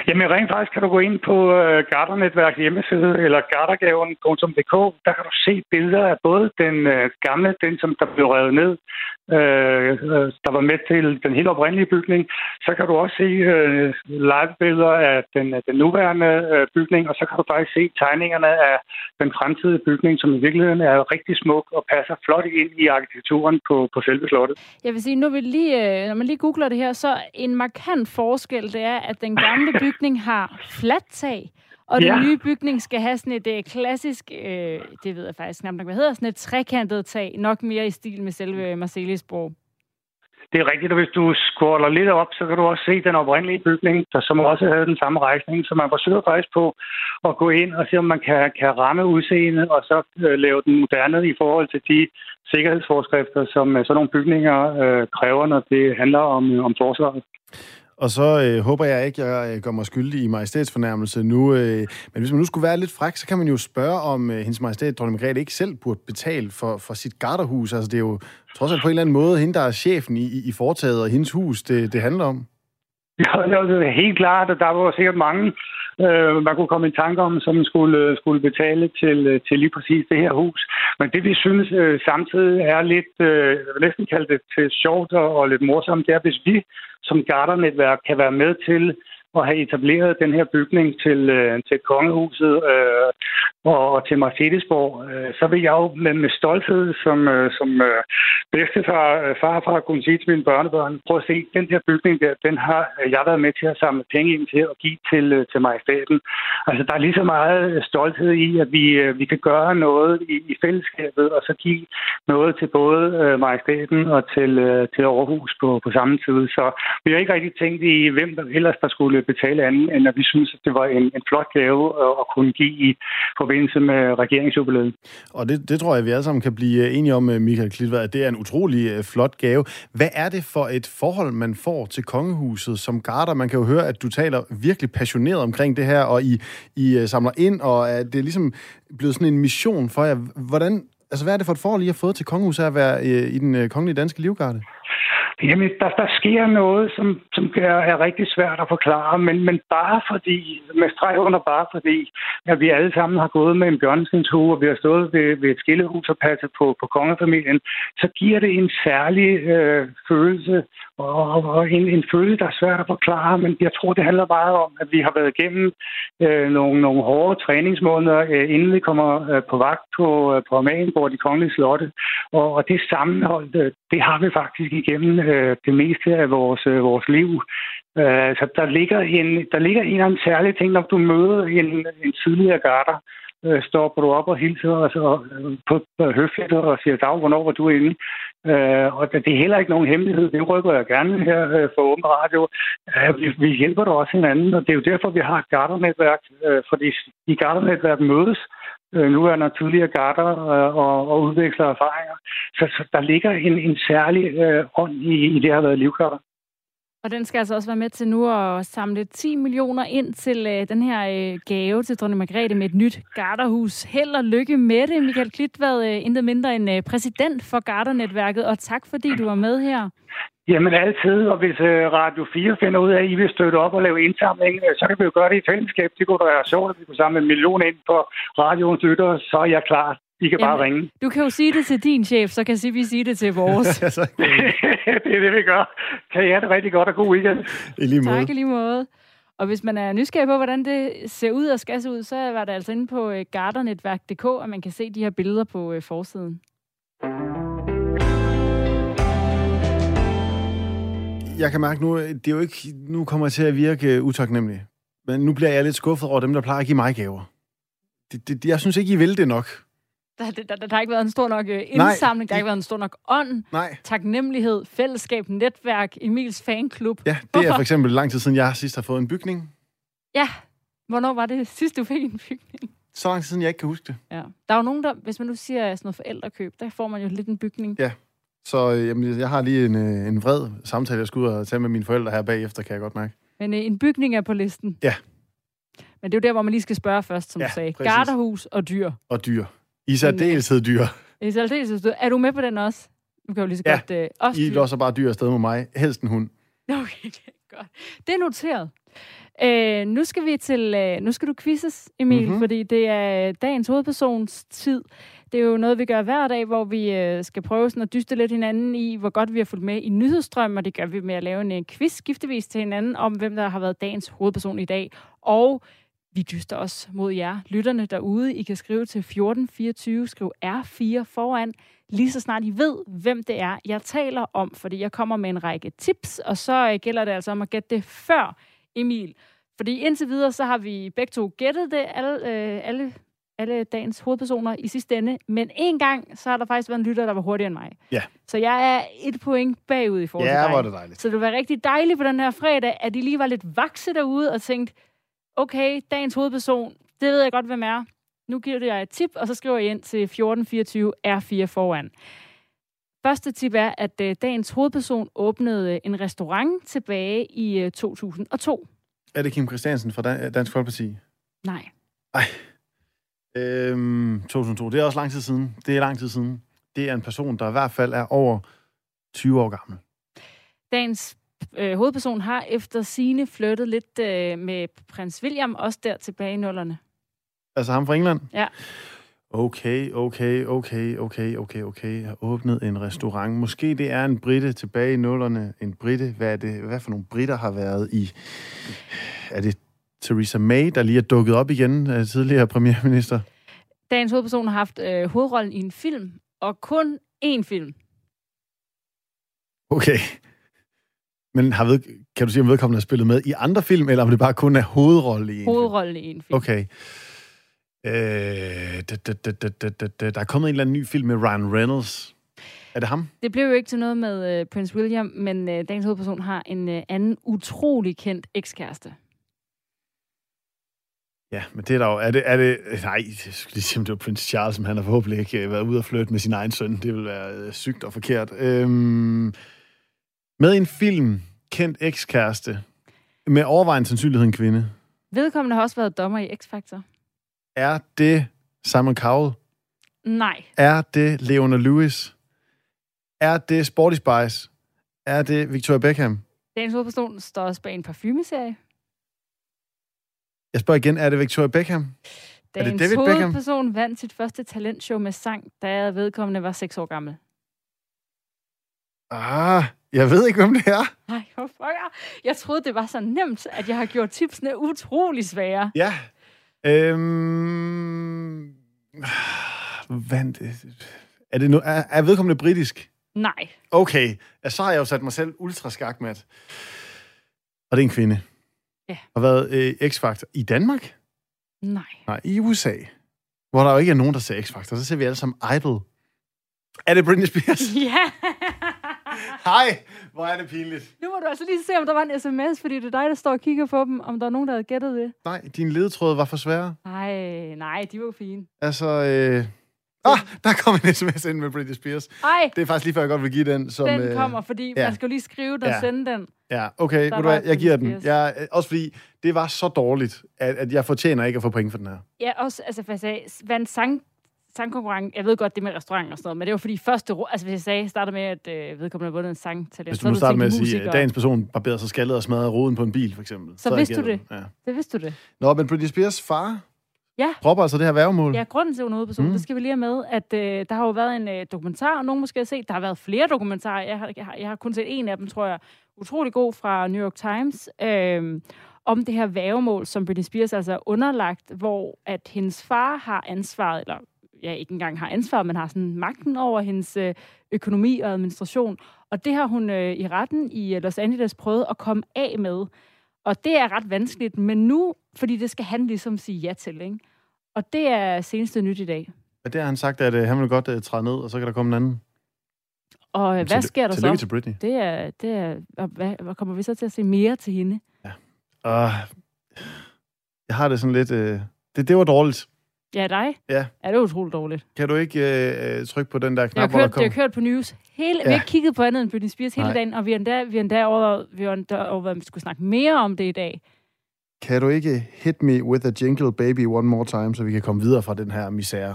Jamen rent faktisk kan du gå ind på uh, Gardernetværk hjemmeside eller gardergaven.dk. Der kan du se billeder af både den uh, gamle, den som der blev revet ned, uh, der var med til den helt oprindelige bygning. Så kan du også se uh, live-billeder af den, den nuværende uh, bygning, og så kan du faktisk se tegningerne af den fremtidige bygning, som i virkeligheden er rigtig smuk og passer flot ind i arkitekturen på, på selve slottet. Jeg vil sige, nu vil lige, når man lige googler det her, så en markant forskel, det er, at den gamle bygning [laughs] bygning har fladt tag, og den ja. nye bygning skal have sådan et uh, klassisk, uh, det ved jeg faktisk knap nok, hvad hedder, sådan et trekantet tag, nok mere i stil med selve Marcellesborg. Det er rigtigt, og hvis du scroller lidt op, så kan du også se den oprindelige bygning, der som også havde den samme rejsning. Så man forsøger faktisk på at gå ind og se, om man kan, kan ramme udseendet, og så uh, lave den moderne i forhold til de sikkerhedsforskrifter, som uh, sådan nogle bygninger uh, kræver, når det handler om, om forsvaret. Og så øh, håber jeg ikke, jeg øh, gør mig skyldig i majestætsfornærmelse nu. Øh, men hvis man nu skulle være lidt fræk, så kan man jo spørge, om øh, hendes majestæt, dronning Margrethe, ikke selv burde betale for, for sit garderhus. Altså, det er jo trods alt på en eller anden måde hende, der er chefen i, i foretaget, og hendes hus, det, det handler om. Ja, det er helt klart, at der var sikkert mange øh, man kunne komme i tanke om, som skulle, øh, skulle betale til, øh, til lige præcis det her hus. Men det, vi synes øh, samtidig er lidt, øh, jeg vil næsten kalde det til sjovt og, og lidt morsomt, det er, hvis vi som gardernetværk kan være med til at have etableret den her bygning til, øh, til kongehuset øh, og, til Mercedesborg, øh, så vil jeg jo med, med stolthed som, øh, som øh, bedstefar øh, farfar kunne sige til mine børnebørn, prøv at se, den der bygning der, den har jeg været med til at samle penge ind til og give til, øh, til majestaten. Altså, der er lige så meget øh, stolthed i, at vi, øh, vi kan gøre noget i, i fællesskabet, og så give noget til både øh, majestaten og til, øh, til Aarhus på, på samme tid. Så vi har ikke rigtig tænkt i, hvem der ellers der skulle betale anden, end at vi synes, at det var en, en flot gave at kunne give i forbindelse med regeringsjubilæet. Og det, det tror jeg, vi alle sammen kan blive øh, enige om, øh, Michael Klitvad, at det er en utrolig øh, flot gave. Hvad er det for et forhold, man får til kongehuset som garder? Man kan jo høre, at du taler virkelig passioneret omkring det her, og I, I samler ind, og at det er ligesom blevet sådan en mission for jer. Hvordan, altså, hvad er det for et forhold, I har fået til kongehuset at være i den kongelige danske livgarde? Jamen, der, der sker noget, som, som er, er rigtig svært at forklare, men, men bare fordi, med streg under bare fordi, at vi alle sammen har gået med en bjørnestensue, og vi har stået ved, ved et skillehus og passet på, på kongefamilien, så giver det en særlig øh, følelse, og, og en, en følelse, der er svært at forklare, men jeg tror, det handler meget om, at vi har været igennem øh, nogle, nogle hårde træningsmåneder, øh, inden vi kommer øh, på vagt på, øh, på Amalienborg, de kongelige slotte, og, og det sammenhold, øh, det har vi faktisk igennem øh, det meste af vores, øh, vores liv. Øh, så der ligger, en, der ligger en eller anden særlig ting, når du møder en, en tidligere garter, øh, stopper du op og hilser og så, øh, på, på høfligt og siger dag, hvornår var du inde. Øh, og det er heller ikke nogen hemmelighed. Det rykker jeg gerne her øh, for Åben Radio. Øh, vi, vi hjælper da også hinanden, og det er jo derfor, vi har et gardernetværk, øh, fordi i gardernetværk mødes øh, nu er der tidligere garter øh, og, og udveksler erfaringer. Så, så der ligger en, en særlig øh, ånd i, i det, har været livgarter. Og den skal altså også være med til nu at samle 10 millioner ind til øh, den her øh, gave til dronning Margrethe med et nyt garderhus. Held og lykke med det, Michael Klitvad, øh, intet mindre end øh, præsident for Gardernetværket, og tak fordi du var med her. Jamen altid, og hvis øh, Radio 4 finder ud af, at I vil støtte op og lave indsamling, øh, så kan vi jo gøre det i fællesskab. Det kunne da være sjovt, at vi kunne samle en million ind på radioens lytter, så er jeg klar. I kan Jamen, bare ringe. Du kan jo sige det til din chef, så kan vi sige det til vores. [laughs] [laughs] det er det, vi gør. Kan I have det rigtig godt og god weekend. I lige måde. Tak i lige måde. Og hvis man er nysgerrig på, hvordan det ser ud og skal se ud, så var det altså inde på øh, gardernetværk.dk, at man kan se de her billeder på forsiden. jeg kan mærke nu, det er jo ikke, nu kommer jeg til at virke utaknemmelig. Men nu bliver jeg lidt skuffet over dem, der plejer at give mig gaver. Det, det, jeg synes ikke, I vil det nok. Der, der, der, der har ikke været en stor nok uh, indsamling, Nej. der har ikke været en stor nok ånd, Nej. taknemmelighed, fællesskab, netværk, Emils fanklub. Ja, det er for eksempel lang tid siden, jeg sidst har fået en bygning. Ja, hvornår var det [laughs] sidst, du fik en bygning? Så lang tid siden, jeg ikke kan huske det. Ja. Der er jo nogen, der, hvis man nu siger sådan noget forældrekøb, der får man jo lidt en bygning. Ja, så øh, jamen, jeg har lige en, øh, en vred samtale, jeg skal ud og tage med mine forældre her bagefter, kan jeg godt mærke. Men øh, en bygning er på listen? Ja. Men det er jo der, hvor man lige skal spørge først, som ja, du sagde. Præcis. Garderhus og dyr. Og dyr. I særdeleshed dyr. I særdeleshed dyr. Er du med på den også? Du kan jo lige så ja. godt... Øh, også I låser bare dyr afsted med mig. Helst en hund. [laughs] Okay, godt. Det er noteret. Øh, nu skal vi til, øh, nu skal du quizzes, Emil, mm-hmm. fordi det er dagens hovedpersons tid. Det er jo noget, vi gør hver dag, hvor vi øh, skal prøve sådan at dyste lidt hinanden i, hvor godt vi har fulgt med i nyhedsstrøm, og det gør vi med at lave en øh, quiz skiftevis til hinanden om, hvem der har været dagens hovedperson i dag. Og vi dyster også mod jer, lytterne derude. I kan skrive til 1424, skriv R4 foran, lige så snart I ved, hvem det er, jeg taler om, fordi jeg kommer med en række tips, og så øh, gælder det altså om at gætte det før Emil. Fordi indtil videre, så har vi begge to gættet det, alle, øh, alle alle dagens hovedpersoner i sidste ende. Men en gang, så har der faktisk været en lytter, der var hurtigere end mig. Ja. Så jeg er et point bagud i forhold ja, til dig. Ja, var det dejligt. Så det var rigtig dejligt på den her fredag, at de lige var lidt vakse derude og tænkte, okay, dagens hovedperson, det ved jeg godt, hvem er. Nu giver det jer et tip, og så skriver jeg ind til 1424 R4 foran. Første tip er, at uh, dagens hovedperson åbnede en restaurant tilbage i uh, 2002. Er det Kim Christiansen fra Dansk Folkeparti? Nej. Ej, Øhm, 2002, det er også lang tid siden. Det er lang tid siden. Det er en person, der i hvert fald er over 20 år gammel. Dagens øh, hovedpersonen har efter sine flyttet lidt øh, med prins William, også der tilbage i nullerne. Altså ham fra England? Ja. Okay, okay, okay, okay, okay, okay. Jeg har åbnet en restaurant. Måske det er en britte tilbage i nullerne. En britte, hvad er det? Hvad for nogle britter har været i... Er det Theresa May, der lige er dukket op igen, øh, tidligere premierminister? Dagens hovedperson har haft øh, hovedrollen i en film, og kun én film. Okay. Men har ved, kan du sige, om vedkommende har spillet med i andre film, eller om det bare kun er hovedrolle i en Hovedrollen i en film. Okay. Øh, da, da, da, da, da, da, da. Der er kommet en eller anden ny film med Ryan Reynolds. Er det ham? Det blev jo ikke til noget med øh, Prince William, men øh, dagens hovedperson har en øh, anden utrolig kendt ekskæreste. Ja, men det er der jo... Er det, er det, nej, jeg skulle lige sige, om det var Prince Charles, som han har forhåbentlig ikke været ude og flytte med sin egen søn. Det vil være øh, sygt og forkert. Øhm, med en film, kendt ekskæreste, med overvejende sandsynlighed en kvinde, Vedkommende har også været dommer i X-Factor. er det Simon Cowell? Nej. Er det Leona Lewis? Er det Sporty Spice? Er det Victoria Beckham? Dagens hovedperson står også bag en parfumeserie. Jeg spørger igen, er det Victoria Beckham? det Dagens David Beckham? hovedperson vandt sit første talentshow med sang, da vedkommende var 6 år gammel. Ah, jeg ved ikke, hvem det er. Nej, hvor fucker. Jeg troede, det var så nemt, at jeg har gjort tipsene utrolig svære. Ja. Øhm... Vandt... Er, det no... er, er vedkommende britisk? Nej. Okay, ja, så har jeg jo sat mig selv ultra skakmat. Og det er en kvinde. Ja. Har været øh, X-Factor i Danmark? Nej. Nej, i USA. Hvor der jo ikke er nogen, der ser X-Factor. Så ser vi alle sammen Idol. Er det Britney Spears? [laughs] Ja. Hej, hvor er det pinligt. Nu må du altså lige se, om der var en sms, fordi det er dig, der står og kigger på dem, om der er nogen, der havde gættet det. Nej, din ledetråd var for svære. Nej, nej, de var jo fine. Altså, øh... Ah, der kom en sms ind med Britney Spears. Ej, Det er faktisk lige før, jeg godt vil give den. Som, den øh, kommer, fordi ja. man skal jo lige skrive den og Ja. sende den. Ja, okay, ved du hvad, jeg giver den. Jeg, øh, også fordi, det var så dårligt, at, at jeg fortjener ikke at få point for den her. Ja, også, altså, hvad jeg sagde, vandt sang, sangkonkurrence. Jeg ved godt, det med restaurant og sådan noget, men det var fordi første altså hvis jeg sagde, starter med, at øh, vedkommende har vundet en sangtalent, Hvis så du nu havde starter med at sige, at dagens person barberede sig skaldet og smadrede roden på en bil, for eksempel. Så havde jeg vidste du den. Ja. Det vidste du det. Nå, men Britney Spears far Ja. dropper altså det her værgemål. Ja, grunden til, at hun er Mm. mm. det skal vi lige have med, at øh, der har jo været en øh, dokumentar, og nogen måske har set, der har været flere dokumentarer. Jeg har, jeg har, jeg har kun set en af dem, tror jeg, utrolig god fra New York Times, øh, om det her vævemål, som Britney Spears altså er underlagt, hvor at hendes far har ansvaret, eller ja, ikke engang har ansvaret, men har sådan magten over hendes øh, økonomi og administration. Og det har hun øh, i retten i øh, Los Angeles prøvet at komme af med. Og det er ret vanskeligt, men nu, fordi det skal han ligesom sige ja til, ikke? Og det er seneste nyt i dag. Og der har han sagt, at uh, han vil godt uh, træde ned, og så kan der komme en anden. Og øh, hvad sker der så? til Britney. Det er, det er, og hvad, hvad kommer vi så til at se mere til hende? Og jeg har det sådan lidt... Uh, det, det var dårligt. Ja, dig? Ja. Ja, det er utroligt dårligt. Kan du ikke uh, trykke på den der Jeg knap, har hvor der det kommer? har kørt på news. Hele, Ja. Vi har ikke kigget på andet end Britney Spears hele Nej. dagen, og vi har endda, vi har endda over, vi har endda over, at vi skulle snakke mere om det i dag. Kan du ikke hit me with a jingle baby one more time, så vi kan komme videre fra den her misære?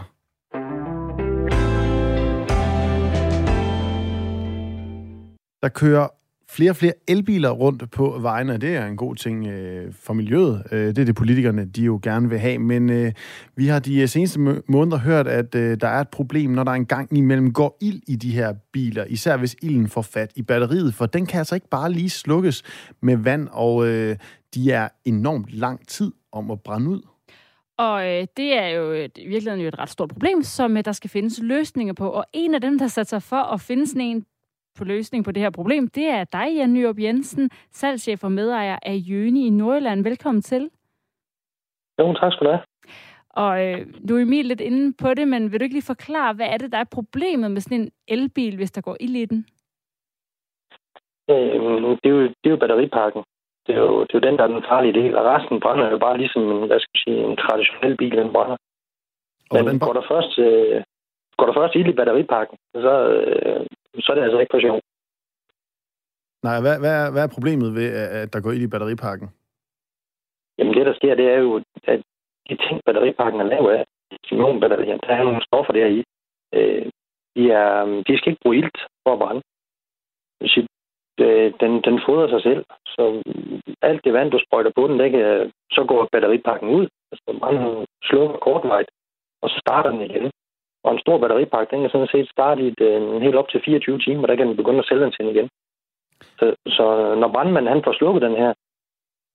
Der kører flere og flere elbiler rundt på vejene, det er en god ting øh, for miljøet. Øh, det er det, politikerne de jo gerne vil have. Men øh, vi har de øh, seneste måneder hørt, at øh, der er et problem, når der engang imellem går ild i de her biler. Især hvis ilden får fat i batteriet, for den kan altså ikke bare lige slukkes med vand, og øh, de er enormt lang tid om at brænde ud. Og øh, det er jo et, i virkeligheden jo et ret stort problem, som øh, der skal findes løsninger på. Og en af dem, der satte sig for at finde sådan en på løsning på det her problem, det er dig, Jan Nyrup Jensen, salgschef og medejer af Jøni i Nordjylland. Velkommen til. Jo, tak skal du have. Og øh, du er Emil lidt inde på det, men vil du ikke lige forklare, hvad er det, der er problemet med sådan en elbil, hvis der går ild i den? Øh, det, er jo, det er jo batteripakken. Det er jo, det er jo den, der er den farlige del, og resten brænder jo bare ligesom en, hvad skal jeg sige, en traditionel bil, den brænder. Og Men hvordan går der først, øh, går der først ild i batteripakken, så, øh, så er det altså ikke for sjov. Nej, hvad, hvad, er, hvad er problemet ved, at der går ild i batteripakken? Jamen det, der sker, det er jo, at de ting, batteripakken er lavet af, batterier, der er nogle stoffer der i. Øh, de, er, de skal ikke bruge ilt for at brænde. Sige, øh, den, den fodrer sig selv. Så alt det vand, du sprøjter på den, det kan, så går batteripakken ud. Altså, man slukker kortvejt, og så starter den igen. Og en stor batteripakke, den kan sådan set starte i et, øh, helt op til 24 timer, der kan den begynde at til igen. Så, så når brandmanden han får slukket den her,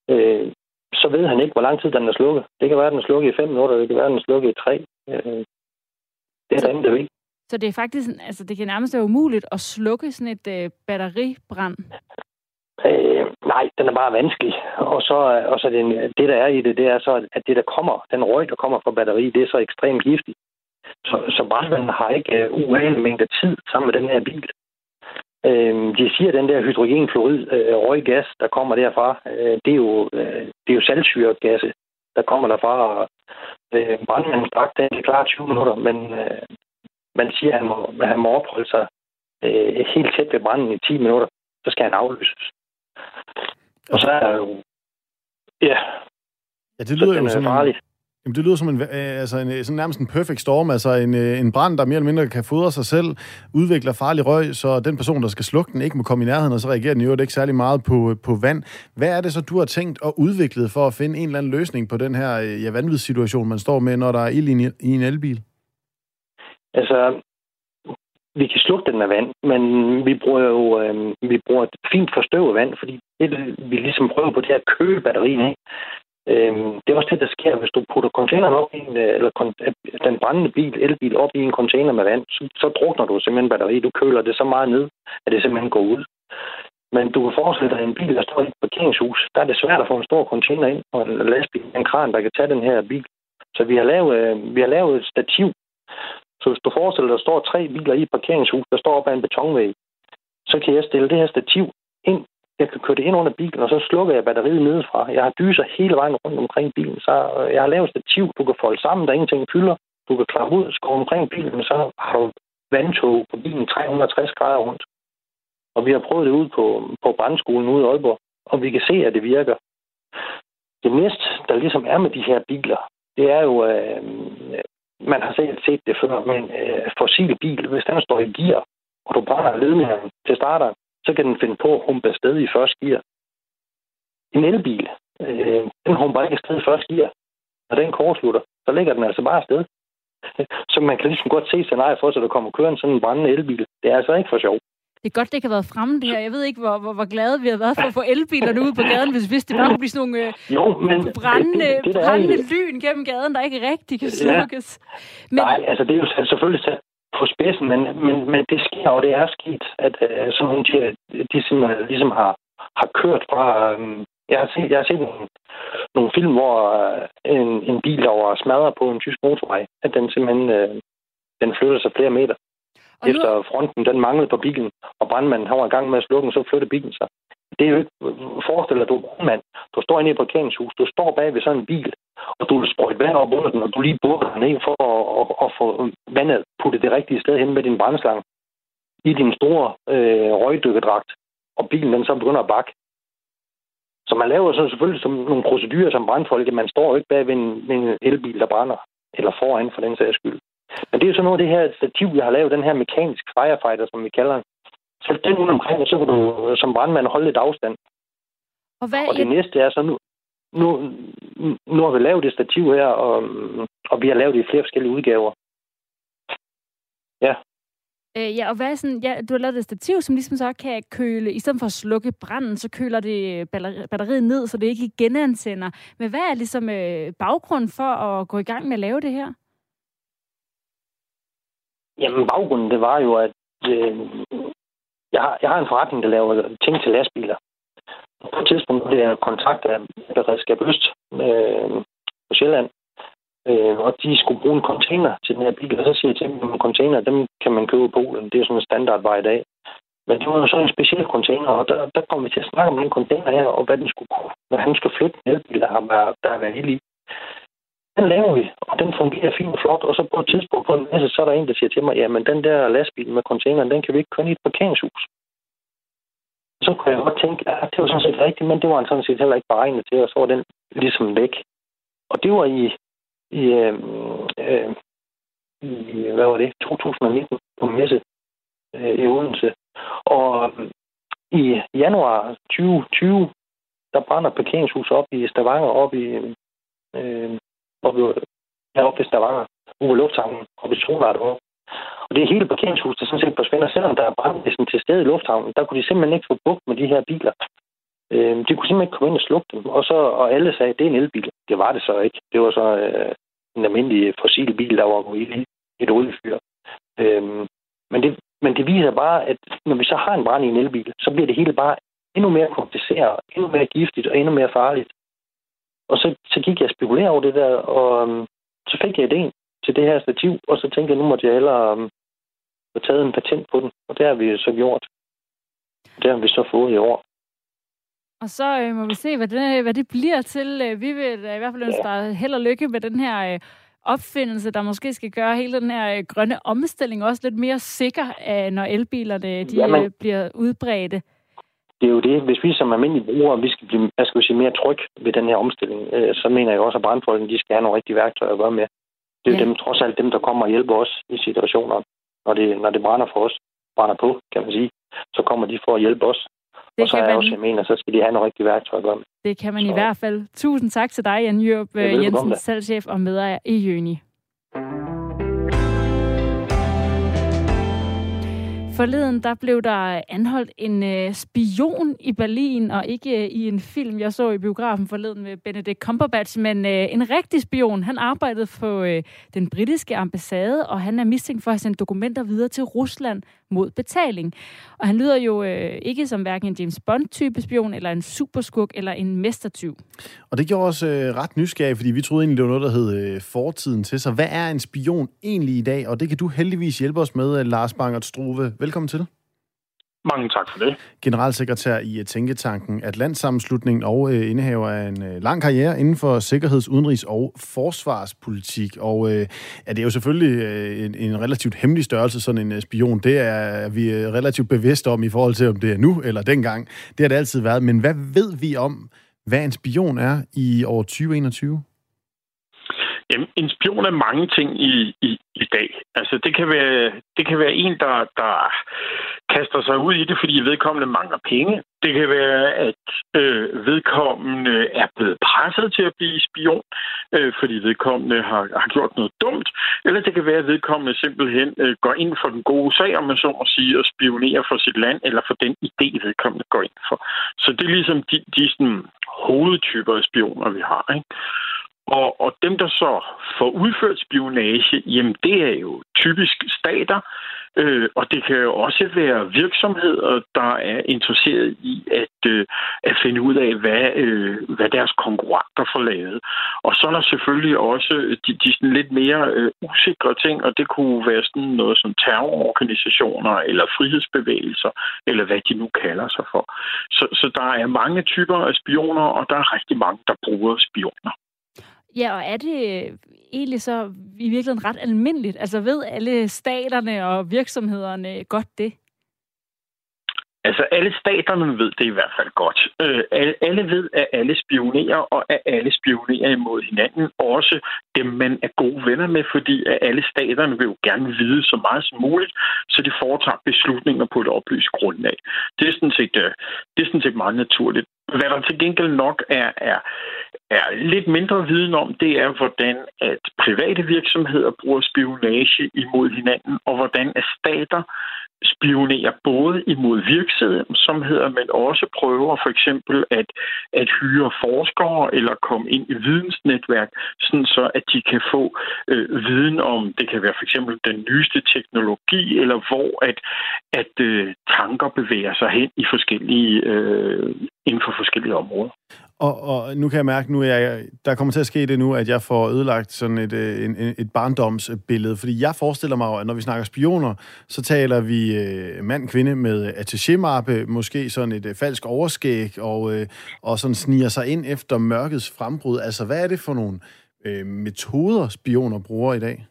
øh, så ved han ikke, hvor lang tid den er slukket. Det kan være, at den er slukket i 5 minutter, det kan være, at den er slukket i 3. Øh, det er ingen, der ved. Så det er faktisk, altså det kan nærmest være umuligt at slukke sådan et øh, batteribrand? Øh, nej, den er bare vanskelig. Og så, og så det, det, der er i det, det er så, at det, der kommer, den røg, der kommer fra batteri, det er så ekstremt giftigt. Så, så brandmanden har ikke uh, uanelig mængde tid sammen med den her bil. Øh, de siger, at den der hydrogenfluorid, øh, røggas, der kommer derfra, øh, det, er jo, øh, det er jo saltsyregasse, der kommer derfra. Og, øh, brandmanden drak den er klar 20 minutter, men øh, man siger, at han må, at han må opholde sig øh, helt tæt ved branden i 10 minutter, så skal han aflyses. Og så er der jo... Ja. Ja, det lyder jo som en, Jamen, det lyder som en, øh, altså en, øh, sådan nærmest en perfect storm, altså en, øh, en brand, der mere eller mindre kan fodre sig selv, udvikler farlig røg, så den person, der skal slukke den, ikke må komme i nærheden, og så reagerer den jo ikke særlig meget på, på vand. Hvad er det så, du har tænkt og udviklet for at finde en eller anden løsning på den her ja, vanvidssituation, man står med, når der er ild i en, i en elbil? Altså, vi kan slukke den med vand, men vi bruger jo øh, vi bruger et fint forstøvet vand, fordi det, vi ligesom prøver på det her køle batterien af. Øhm, det er også det, der sker, hvis du putter containeren op i en, øh, eller øh, den brændende bil, elbil op i en container med vand, så, så drukner du simpelthen batteri. Du køler det så meget ned, at det simpelthen går ud. Men du kan forestille dig en bil, der står i et parkeringshus. Der er det svært at få en stor container ind, og en lastbil, en kran, der kan tage den her bil. Så vi har lavet, øh, vi har lavet et stativ. Så hvis du forestiller dig, der står tre biler i et parkeringshus, der står op ad en betonvæg, så kan jeg stille det her stativ ind jeg kan køre det ind under bilen, og så slukker jeg batteriet nedefra. Jeg har dyser hele vejen rundt omkring bilen, så jeg har lavet stativ, du kan folde sammen, der ingenting fylder. Du kan klappe ud, skåre omkring bilen, så har du vandtog på bilen 360 grader rundt. Og vi har prøvet det ud på, på brandskolen ude i Aalborg, og vi kan se, at det virker. Det næste, der ligesom er med de her biler, det er jo, øh, man har set, set det før, men øh, fossil bil, hvis den står i gear, og du brænder ledningen til starteren, så kan den finde på at humpe afsted i første gear. En elbil, øh, den humper ikke afsted i første gear. Når den kortslutter, så ligger den altså bare afsted. [laughs] Så man kan ligesom godt se scenariet for sig, at der kommer kørende sådan en brændende elbil. Det er altså ikke for sjov. Det er godt, det kan have været fremme det her. Jeg ved ikke, hvor, hvor, hvor glade vi har været for at få elbilerne ud på gaden, hvis, hvis det bare kunne blive sådan nogle øh, jo, men brændende, det, det, det brændende lyn gennem gaden, der ikke rigtig kan slukkes. Ja. Men... Nej, altså det er jo selvfølgelig på spidsen, men, men, men det sker og det er sket, at uh, sådan nogle de, de simpelthen ligesom har, har kørt fra... Um, jeg har set, jeg har set nogle, nogle film, hvor uh, en, en bil, der var smadret på en tysk motorvej, at den simpelthen uh, den flytter sig flere meter. Og Efter nu... fronten, den manglede på bilen, og brandmanden han var i gang med at slukke den, så flyttede bilen sig. Det er jo ikke... Forestil dig, du er mand. Du står inde i et parkeringshus. Du står bag ved sådan en bil, og du vil sprøjte vand op under den, og du lige burde den ned for at, at, at, få vandet puttet det rigtige sted hen med din brændslange i din store øh, røgdykkedragt, og bilen den så begynder at bakke. Så man laver så selvfølgelig som nogle procedurer som brandfolk. Man står jo ikke bag ved en, en elbil, der brænder, eller foran for den sags skyld. Men det er jo så noget af det her stativ, jeg har lavet, den her mekanisk firefighter, som vi kalder den. Så den ud omkring, og så kan du som brandmand holde lidt afstand. Og, hvad, og det jeg... næste er så nu, nu, nu har vi lavet det stativ her, og, og vi har lavet det i flere forskellige udgaver. Ja. Øh, ja, og hvad er sådan, ja, du har lavet et stativ, som ligesom så kan køle, i stedet for at slukke branden, så køler det batteriet ned, så det ikke genansender. Men hvad er ligesom øh, baggrunden for at gå i gang med at lave det her? Jamen, baggrunden, det var jo, at øh, jeg, har, jeg har en forretning, der laver ting til lastbiler på et tidspunkt blev jeg kontaktet af Beredskab Øst øh, på Sjælland, øh, og de skulle bruge en container til den her bil, og så siger jeg til dem, at container, dem kan man købe i Polen. Det er sådan en standardvej i dag. Men det var jo sådan en speciel container, og der, der kom vi til at snakke om den container her, og hvad den skulle kunne, når han skulle flytte en elbil, der har været, der har været i. Den laver vi, og den fungerer fint og flot, og så på et tidspunkt på en masse, så er der en, der siger til mig, jamen den der lastbil med containeren, den kan vi ikke køre i et parkeringshus så kunne jeg godt tænke, at det var sådan set rigtigt, men det var han sådan set heller ikke beregnet til, og så var den ligesom væk. Og det var i, i, øh, øh, i hvad var det, 2019 på messe øh, i Odense. Og, øhm, i januar 2020, der brænder et parkeringshus op i Stavanger, op i, øh, op i, heroppe i Stavanger, ude ved lufthavnen, op i Solart og det er hele parkeringshuset, der sådan set forsvinder, selvom der er brandvæsen til stede i lufthavnen. Der kunne de simpelthen ikke få bukt med de her biler. Øh, de kunne simpelthen ikke komme ind og slukke dem. Og, så, og alle sagde, at det er en elbil. Det var det så ikke. Det var så øh, en almindelig fossil bil, der var gået i et oliefyr. Øh, men, det, men det viser bare, at når vi så har en brand i en elbil, så bliver det hele bare endnu mere kompliceret, endnu mere giftigt og endnu mere farligt. Og så, så gik jeg og spekulerede over det der, og øhm, så fik jeg idéen til det her stativ, og så tænkte jeg, nu måtte jeg hellere um, få taget en patent på den, og det har vi så gjort. Det har vi så fået i år. Og så øh, må vi se, hvad det, hvad det bliver til. Øh, vi vil i hvert fald ønske dig held og lykke med den her øh, opfindelse, der måske skal gøre hele den her øh, grønne omstilling også lidt mere sikker, øh, når elbilerne de, Jamen, øh, bliver udbredte. Det er jo det. Hvis vi som almindelige brugere, vi skal blive skal sige, mere tryg ved den her omstilling, øh, så mener jeg også, at brandfolkene de skal have nogle rigtige værktøjer at gøre med. Det er ja. dem, trods alt dem, der kommer og hjælper os i situationer, når det, når det brænder for os, brænder på, kan man sige, så kommer de for at hjælpe os. Det og så er jeg også, jeg mener, så skal de have nogle rigtige værktøjer at gøre med. Det kan man så... i hvert fald. Tusind tak til dig, Jan Jørp Jensen, salgschef og medejer i Jøni. Forleden der blev der anholdt en øh, spion i Berlin, og ikke øh, i en film, jeg så i biografen forleden med Benedict Cumberbatch, men øh, en rigtig spion. Han arbejdede for øh, den britiske ambassade, og han er mistænkt for at sende dokumenter videre til Rusland mod betaling. Og han lyder jo øh, ikke som hverken en James Bond-type spion, eller en superskurk, eller en mestertyv. Og det gjorde os øh, ret nysgerrige, fordi vi troede egentlig, det var noget, der hed øh, fortiden til. Så hvad er en spion egentlig i dag? Og det kan du heldigvis hjælpe os med, øh, Lars Bangert Struve. Velkommen til. Mange tak for det. Generalsekretær i Tænketanken Atlantsammenslutningen og øh, indehaver af en øh, lang karriere inden for sikkerheds-, udenrigs- og forsvarspolitik. Og øh, ja, det er jo selvfølgelig øh, en, en relativt hemmelig størrelse, sådan en øh, spion. Det er vi er relativt bevidste om i forhold til, om det er nu eller dengang. Det har det altid været. Men hvad ved vi om, hvad en spion er i år 2021? Jamen, en spion er mange ting i, i, i dag. Altså, det kan være, det kan være en, der, der kaster sig ud i det, fordi vedkommende mangler penge. Det kan være, at øh, vedkommende er blevet presset til at blive spion, øh, fordi vedkommende har, har gjort noget dumt. Eller det kan være, at vedkommende simpelthen øh, går ind for den gode sag, om man så må sige, og spionerer for sit land, eller for den idé, vedkommende går ind for. Så det er ligesom de, de sådan, hovedtyper af spioner, vi har. Ikke? Og, og dem, der så får udført spionage, jamen det er jo typisk stater, øh, og det kan jo også være virksomheder, der er interesseret i at, øh, at finde ud af, hvad, øh, hvad deres konkurrenter får lavet. Og så er der selvfølgelig også de, de sådan lidt mere øh, usikre ting, og det kunne være sådan noget som terrororganisationer eller frihedsbevægelser, eller hvad de nu kalder sig for. Så, så der er mange typer af spioner, og der er rigtig mange, der bruger spioner. Ja, og er det øh, egentlig så i virkeligheden ret almindeligt? Altså ved alle staterne og virksomhederne godt det? Altså, alle staterne ved det i hvert fald godt. Øh, alle ved, at alle spionerer, og at alle spionerer imod hinanden. Også dem, man er gode venner med, fordi at alle staterne vil jo gerne vide så meget som muligt, så de foretager beslutninger på et oplyst grundlag. Det er sådan set, øh, det er sådan set meget naturligt. Hvad der til gengæld nok er, er, er lidt mindre viden om, det er, hvordan at private virksomheder bruger spionage imod hinanden, og hvordan at stater spionerer både imod virksomheder, men også prøver for eksempel at, at hyre forskere eller komme ind i vidensnetværk, sådan så at de kan få øh, viden om, det kan være for eksempel den nyeste teknologi, eller hvor at, at øh, tanker bevæger sig hen i forskellige, øh, inden for forskellige områder. Og, og nu kan jeg mærke, nu er jeg, der kommer til at ske det nu, at jeg får ødelagt sådan et, øh, en, et barndomsbillede. Fordi jeg forestiller mig at når vi snakker spioner, så taler vi øh, mand-kvinde med attachémappe, måske sådan et øh, falsk overskæg, og, øh, og sådan sniger sig ind efter mørkets frembrud. Altså, hvad er det for nogle øh, metoder, spioner bruger i dag?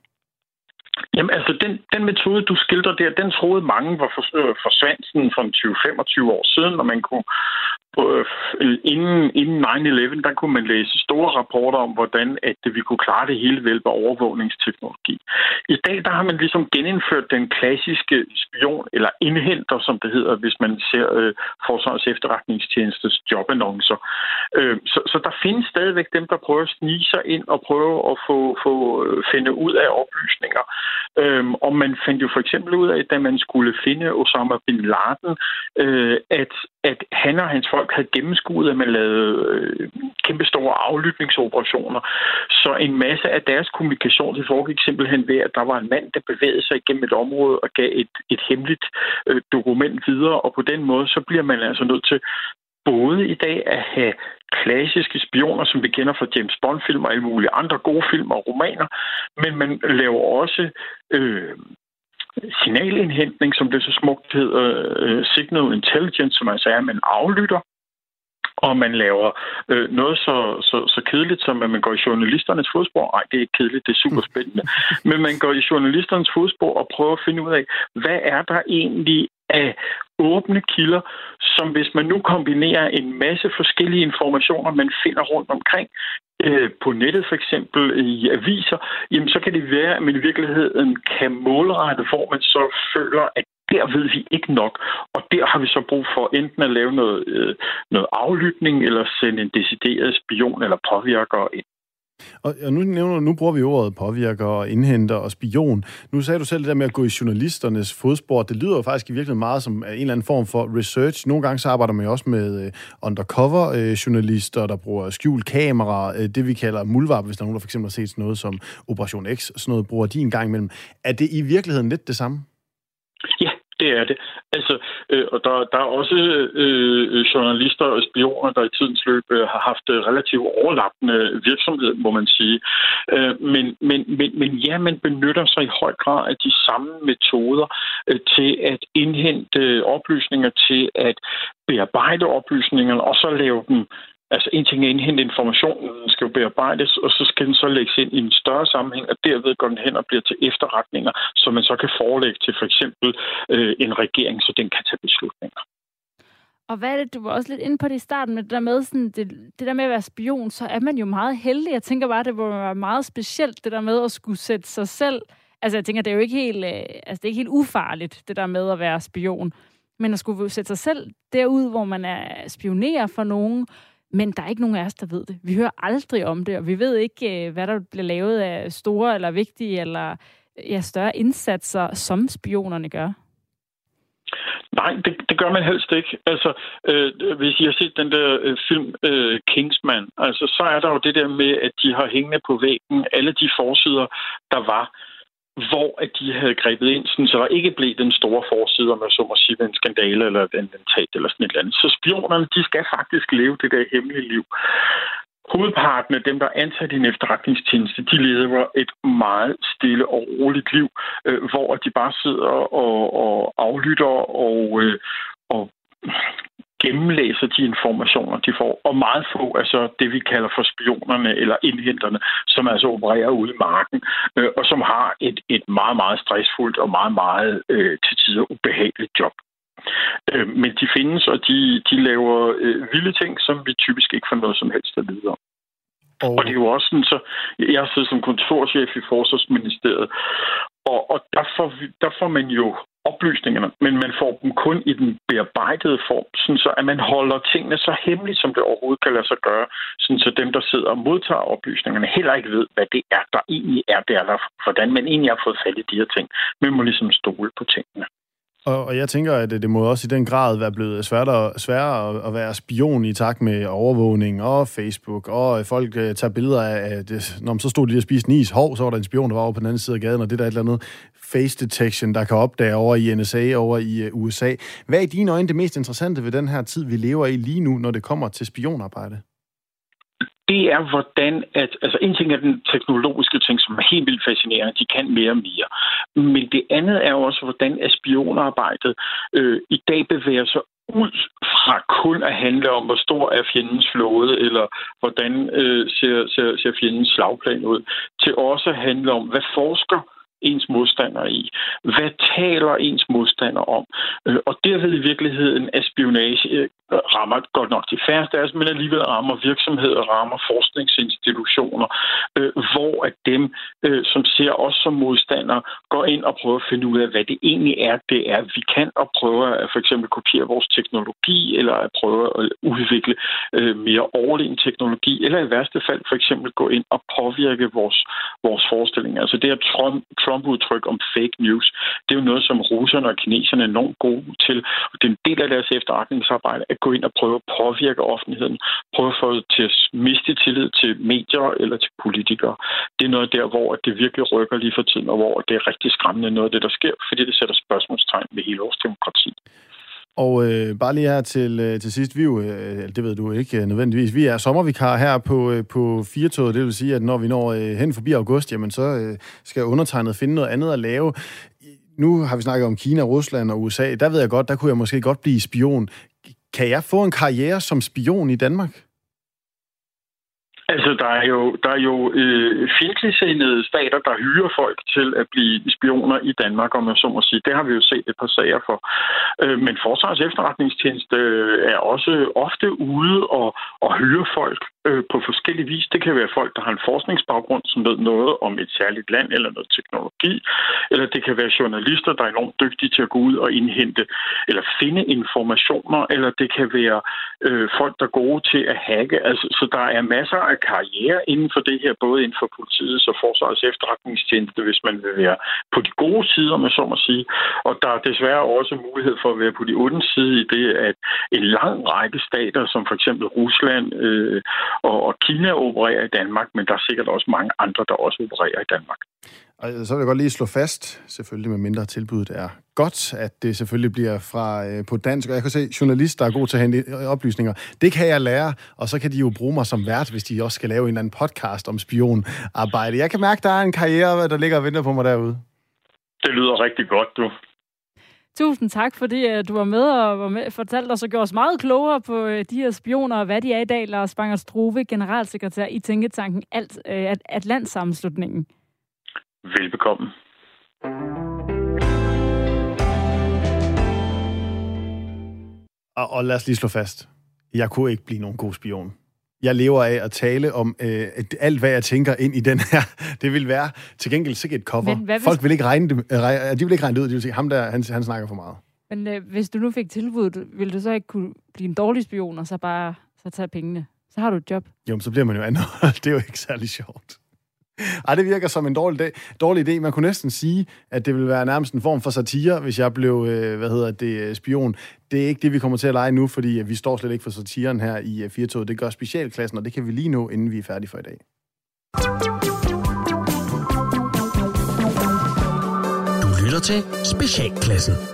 Jamen altså, den, den metode, du skildrer der, den troede mange var for, øh, forsvandt sådan for 20-25 år siden, når man kunne Øh, inden, inden 9-11, der kunne man læse store rapporter om, hvordan at vi kunne klare det hele ved overvågningsteknologi. I dag der har man ligesom genindført den klassiske spion, eller indhenter, som det hedder, hvis man ser øh, Forsvarets efterretningstjenestes jobannoncer. Øh, så, så der findes stadigvæk dem, der prøver at snige sig ind og prøve at få, få øh, finde ud af oplysninger. Øh, og man fandt jo for eksempel ud af, da man skulle finde Osama bin Laden, øh, at, at han og hans folk havde gennemskuet, at man lavede øh, kæmpe store aflytningsoperationer. Så en masse af deres kommunikation, det foregik simpelthen ved, at der var en mand, der bevægede sig igennem et område og gav et, et hemmeligt øh, dokument videre, og på den måde, så bliver man altså nødt til både i dag at have klassiske spioner, som vi kender fra James Bond-film og alle mulige andre gode film og romaner, men man laver også øh, signalindhentning, som det så smukt hedder, øh, signal intelligence, som altså er, at man aflytter, og man laver øh, noget så, så, så kedeligt, som at man går i journalisternes fodspor. Nej, det er ikke kedeligt, det er super spændende. [laughs] Men man går i journalisternes fodspor og prøver at finde ud af, hvad er der egentlig af åbne kilder, som hvis man nu kombinerer en masse forskellige informationer, man finder rundt omkring, øh, på nettet for eksempel i aviser, jamen så kan det være, at man i virkeligheden kan målrette, hvor man så føler, at der ved vi ikke nok, og der har vi så brug for enten at lave noget, øh, noget aflytning, eller sende en decideret spion eller påvirker ind. Og, og nu, nævner, nu bruger vi ordet påvirker og indhenter og spion. Nu sagde du selv det der med at gå i journalisternes fodspor. Det lyder jo faktisk i virkeligheden meget som øh, en eller anden form for research. Nogle gange så arbejder man jo også med øh, uh, undercover-journalister, øh, uh, der bruger skjult kamera. Uh, det vi kalder mulvarp, hvis der er nogen, der for eksempel har set sådan noget som Operation X. Sådan noget bruger de en gang imellem. Er det i virkeligheden lidt det samme? Det er det. Altså, øh, og der, der er også øh, journalister og spioner, der i tidens løb øh, har haft øh, relativt overlappende virksomhed, må man sige. Øh, men, men, men, men ja, man benytter sig i høj grad af de samme metoder øh, til at indhente øh, oplysninger, til at bearbejde oplysningerne, og så lave dem Altså en ting er at indhente informationen, den skal jo bearbejdes, og så skal den så lægges ind i en større sammenhæng, og derved går den hen og bliver til efterretninger, som man så kan forelægge til for eksempel øh, en regering, så den kan tage beslutninger. Og hvad er det, du var også lidt inde på det i starten, med det der med, sådan, det, det der med at være spion, så er man jo meget heldig. Jeg tænker bare, det var meget specielt, det der med at skulle sætte sig selv... Altså jeg tænker, det er jo ikke helt, øh, altså, det er ikke helt ufarligt, det der med at være spion. Men at skulle sætte sig selv derud, hvor man er spionerer for nogen, men der er ikke nogen af os, der ved det. Vi hører aldrig om det, og vi ved ikke, øh, hvad der bliver lavet af store eller vigtige eller ja, større indsatser, som spionerne gør. Nej, det, det gør man helst ikke. Altså, øh, hvis I har set den der øh, film øh, Kingsman, altså, så er der jo det der med, at de har hængende på væggen alle de forsider, der var hvor at de havde grebet ind, sådan, så der ikke blev den store forside, om jeg så må sige, en skandale eller en attentat eller sådan et eller andet. Så spionerne, de skal faktisk leve det der hemmelige liv. Hovedparten af dem, der er ansat i en efterretningstjeneste, de lever et meget stille og roligt liv, øh, hvor de bare sidder og, og aflytter og, øh, og gennemlæser de informationer, de får, og meget få er så det, vi kalder for spionerne eller indhenterne, som altså opererer ude i marken, øh, og som har et, et meget, meget stressfuldt og meget, meget øh, til tider ubehageligt job. Øh, men de findes, og de, de laver øh, vilde ting, som vi typisk ikke får noget som helst at vide om. Og, og det er jo også sådan, så jeg sidder som kontorchef i Forsvarsministeriet, og, og der, får, der får man jo oplysningerne, men man får dem kun i den bearbejdede form, sådan så at man holder tingene så hemmeligt, som det overhovedet kan lade sig gøre, sådan så dem, der sidder og modtager oplysningerne, heller ikke ved, hvad det er, der egentlig er der, eller hvordan man egentlig har fået fat i de her ting. Man må ligesom stole på tingene. Og, og jeg tænker, at det må også i den grad være blevet sværere, sværere at, være spion i takt med overvågning og Facebook, og folk øh, tager billeder af, at øh, når man så stod de og spiste en is, hov, så var der en spion, der var over på den anden side af gaden, og det der et eller andet face detection, der kan opdage over i NSA, over i øh, USA. Hvad er i dine øjne det mest interessante ved den her tid, vi lever i lige nu, når det kommer til spionarbejde? det er, hvordan at... Altså, en ting er den teknologiske ting, som er helt vildt fascinerende. De kan mere og mere. Men det andet er også, hvordan at spionarbejdet øh, i dag bevæger sig ud fra kun at handle om, hvor stor er fjendens flåde, eller hvordan øh, ser, ser, ser fjendens slagplan ud, til også at handle om, hvad forsker ens modstander i? Hvad taler ens modstander om? Øh, og derved i virkeligheden er spionage øh, rammer godt nok de færreste af os, men alligevel rammer virksomheder, rammer forskningsinstitutioner, øh, hvor at dem, som ser os som modstandere, går ind og prøver at finde ud af, hvad det egentlig er, det er, vi kan, og prøver at for eksempel kopiere vores teknologi, eller at prøve at udvikle mere overlegen teknologi, eller i værste fald for eksempel gå ind og påvirke vores, vores forestilling. Altså det her Trump, Trump-udtryk om fake news, det er jo noget, som russerne og kineserne er enormt gode til, og det er en del af deres efterretningsarbejde at gå ind og prøve at påvirke offentligheden, prøve at få det til at miste tillid til medier eller til politikere. Det er noget der, hvor det virkelig rykker lige for tiden, og hvor det er rigtig skræmmende noget af det, der sker, fordi det sætter spørgsmålstegn ved hele vores demokrati. Og øh, bare lige her til, øh, til sidst, vi jo, øh, det ved du ikke øh, nødvendigvis, vi er sommervikar her på, øh, på Firtoget, det vil sige, at når vi når øh, hen forbi august, jamen så øh, skal undertegnet finde noget andet at lave. Nu har vi snakket om Kina, Rusland og USA, der ved jeg godt, der kunne jeg måske godt blive spion. Kan jeg få en karriere som spion i Danmark? Altså, der er jo, der er jo øh, fjendtligsindede stater, der hyrer folk til at blive spioner i Danmark, om jeg så må sige. Det har vi jo set et par sager for. Øh, men Forsvarets efterretningstjeneste øh, er også ofte ude og, og hyre folk øh, på forskellige vis. Det kan være folk, der har en forskningsbaggrund, som ved noget om et særligt land eller noget teknologi, eller det kan være journalister, der er enormt dygtige til at gå ud og indhente eller finde informationer, eller det kan være øh, folk, der er gode til at hacke. Altså, så der er masser af karriere inden for det her, både inden for politiets og forsvarets efterretningstjeneste, hvis man vil være på de gode sider, med så må sige. Og der er desværre også mulighed for at være på de onde side i det, at en lang række stater, som for eksempel Rusland øh, og, og Kina opererer i Danmark, men der er sikkert også mange andre, der også opererer i Danmark. Og så vil jeg godt lige slå fast, selvfølgelig med mindre tilbuddet er godt, at det selvfølgelig bliver fra øh, på dansk. Og jeg kan se, journalist, der er god til at hente oplysninger, det kan jeg lære, og så kan de jo bruge mig som vært, hvis de også skal lave en eller anden podcast om spionarbejde. Jeg kan mærke, der er en karriere, der ligger og venter på mig derude. Det lyder rigtig godt, du. Tusind tak, fordi uh, du var med og var med, fortalte os og gjorde os meget klogere på uh, de her spioner og hvad de er i dag. Lars Banger Struve, generalsekretær i Tænketanken Alt, uh, Atlantsammenslutningen. Velbekomme. Og, og lad os lige slå fast. Jeg kunne ikke blive nogen god spion. Jeg lever af at tale om øh, alt, hvad jeg tænker ind i den her. [laughs] Det vil være til gengæld sikkert et cover. Men hvis... Folk vil ikke regne det, øh, de vil ikke regne det ud. De vil sige, ham der, han, han snakker for meget. Men øh, hvis du nu fik tilbuddet, ville du så ikke kunne blive en dårlig spion, og så bare så tage pengene? Så har du et job. Jo, men så bliver man jo anholdt. [laughs] Det er jo ikke særlig sjovt. Ej, det virker som en dårlig, dag, dårlig idé. Man kunne næsten sige, at det ville være nærmest en form for satire, hvis jeg blev, øh, hvad hedder det, øh, spion. Det er ikke det, vi kommer til at lege nu, fordi øh, vi står slet ikke for satiren her i øh, 4 Det gør specialklassen, og det kan vi lige nå, inden vi er færdige for i dag. Du lytter til Specialklassen.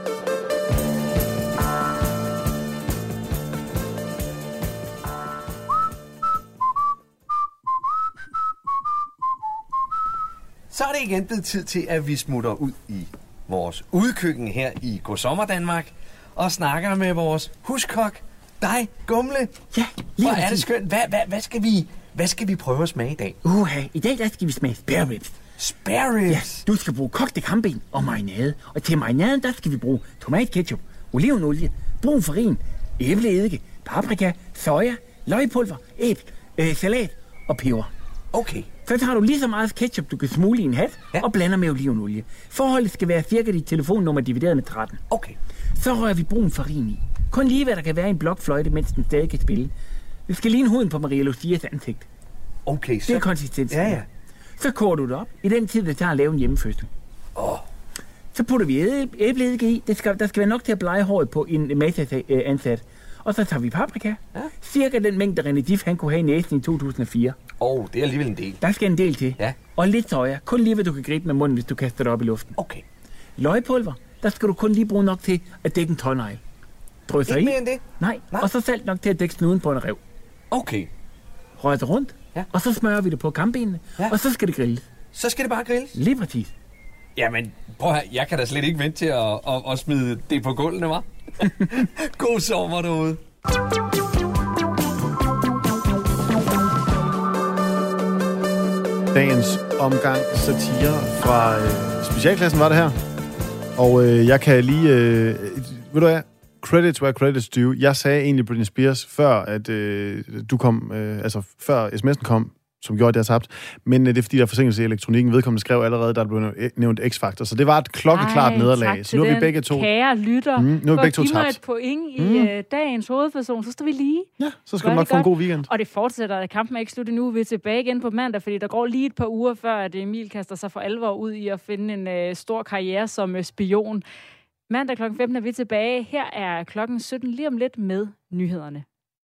Så er det igen blevet tid til, at vi smutter ud i vores udkøkken her i God Sommer Danmark og snakker med vores huskok, dig, Gumle. Ja, lige Hvor er det skønt. Hvad, hvad, hvad, skal vi, hvad skal vi prøve at smage i dag? Uha, i dag der skal vi smage spare ribs. Spare ribs? Ja, du skal bruge kogte kamben og marinade. Og til marinaden, der skal vi bruge tomatketchup, olivenolie, brun farin, æbleeddike, paprika, soja, løgpulver, æble, øh, salat og peber. Okay. Så tager du lige så meget ketchup, du kan smule i en hat, ja. og blander med olivenolie. Forholdet skal være cirka dit telefonnummer divideret med 13. Okay. Så rører vi brun farin i. Kun lige hvad der kan være i en blokfløjte, mens den stadig kan spille. Det skal ligne huden på Maria Lucias ansigt. Okay, så... Det er konsistensen. Ja, ja. Så koger du det op i den tid, det tager at lave en hjemmefødsel. Åh. Oh. Så putter vi æbleeddike i. Det skal, der skal være nok til at blege håret på en masse ansat. Og så tager vi paprika. Ja. Cirka den mængde, René Diff han kunne have i næsen i 2004. Oh, det er alligevel en del. Der skal en del til. Ja. Og lidt soja. Kun lige, hvad du kan gribe med munden, hvis du kaster det op i luften. Okay. Løgpulver. Der skal du kun lige bruge nok til at dække en tårnegl. Drysser i. mere end det? Nej. Nej. Og så salt nok til at dække snuden på en rev. Okay. Rør det rundt. Ja. Og så smører vi det på kampbenene. Ja. Og så skal det grilles. Så skal det bare grilles? Lige præcis. Jamen, prøv her. Jeg kan da slet ikke vente til at, at, at smide det på gulvene, hva'? [laughs] God sommer derude. Dagens omgang satire fra øh, specialklassen var det her. Og øh, jeg kan lige... Øh, ved du hvad? credits where credits due. Jeg sagde egentlig Britney Spears, før at øh, du kom, øh, altså før sms'en kom, som gjorde, at jeg tabte. Men øh, det er fordi, der er forsinkelse i elektronikken. Vedkommende skrev allerede, der blev nævnt X-Factor. Så det var et klokkeklart Ej, nederlag. Så nu er vi begge to... Kære lytter, Mm, nu er vi begge to tabt. et point i Mm. øh, dagens hovedperson, så står vi lige. Ja, så skal du nok få en god weekend. Og det fortsætter. Kampen er ikke slut endnu. Vi er tilbage igen på mandag, fordi der går lige et par uger før, at Emil kaster sig for alvor ud i at finde en øh, stor karriere som øh, spion. Mandag kl. 15 er vi tilbage. Her er klokken 17 lige om lidt med nyhederne.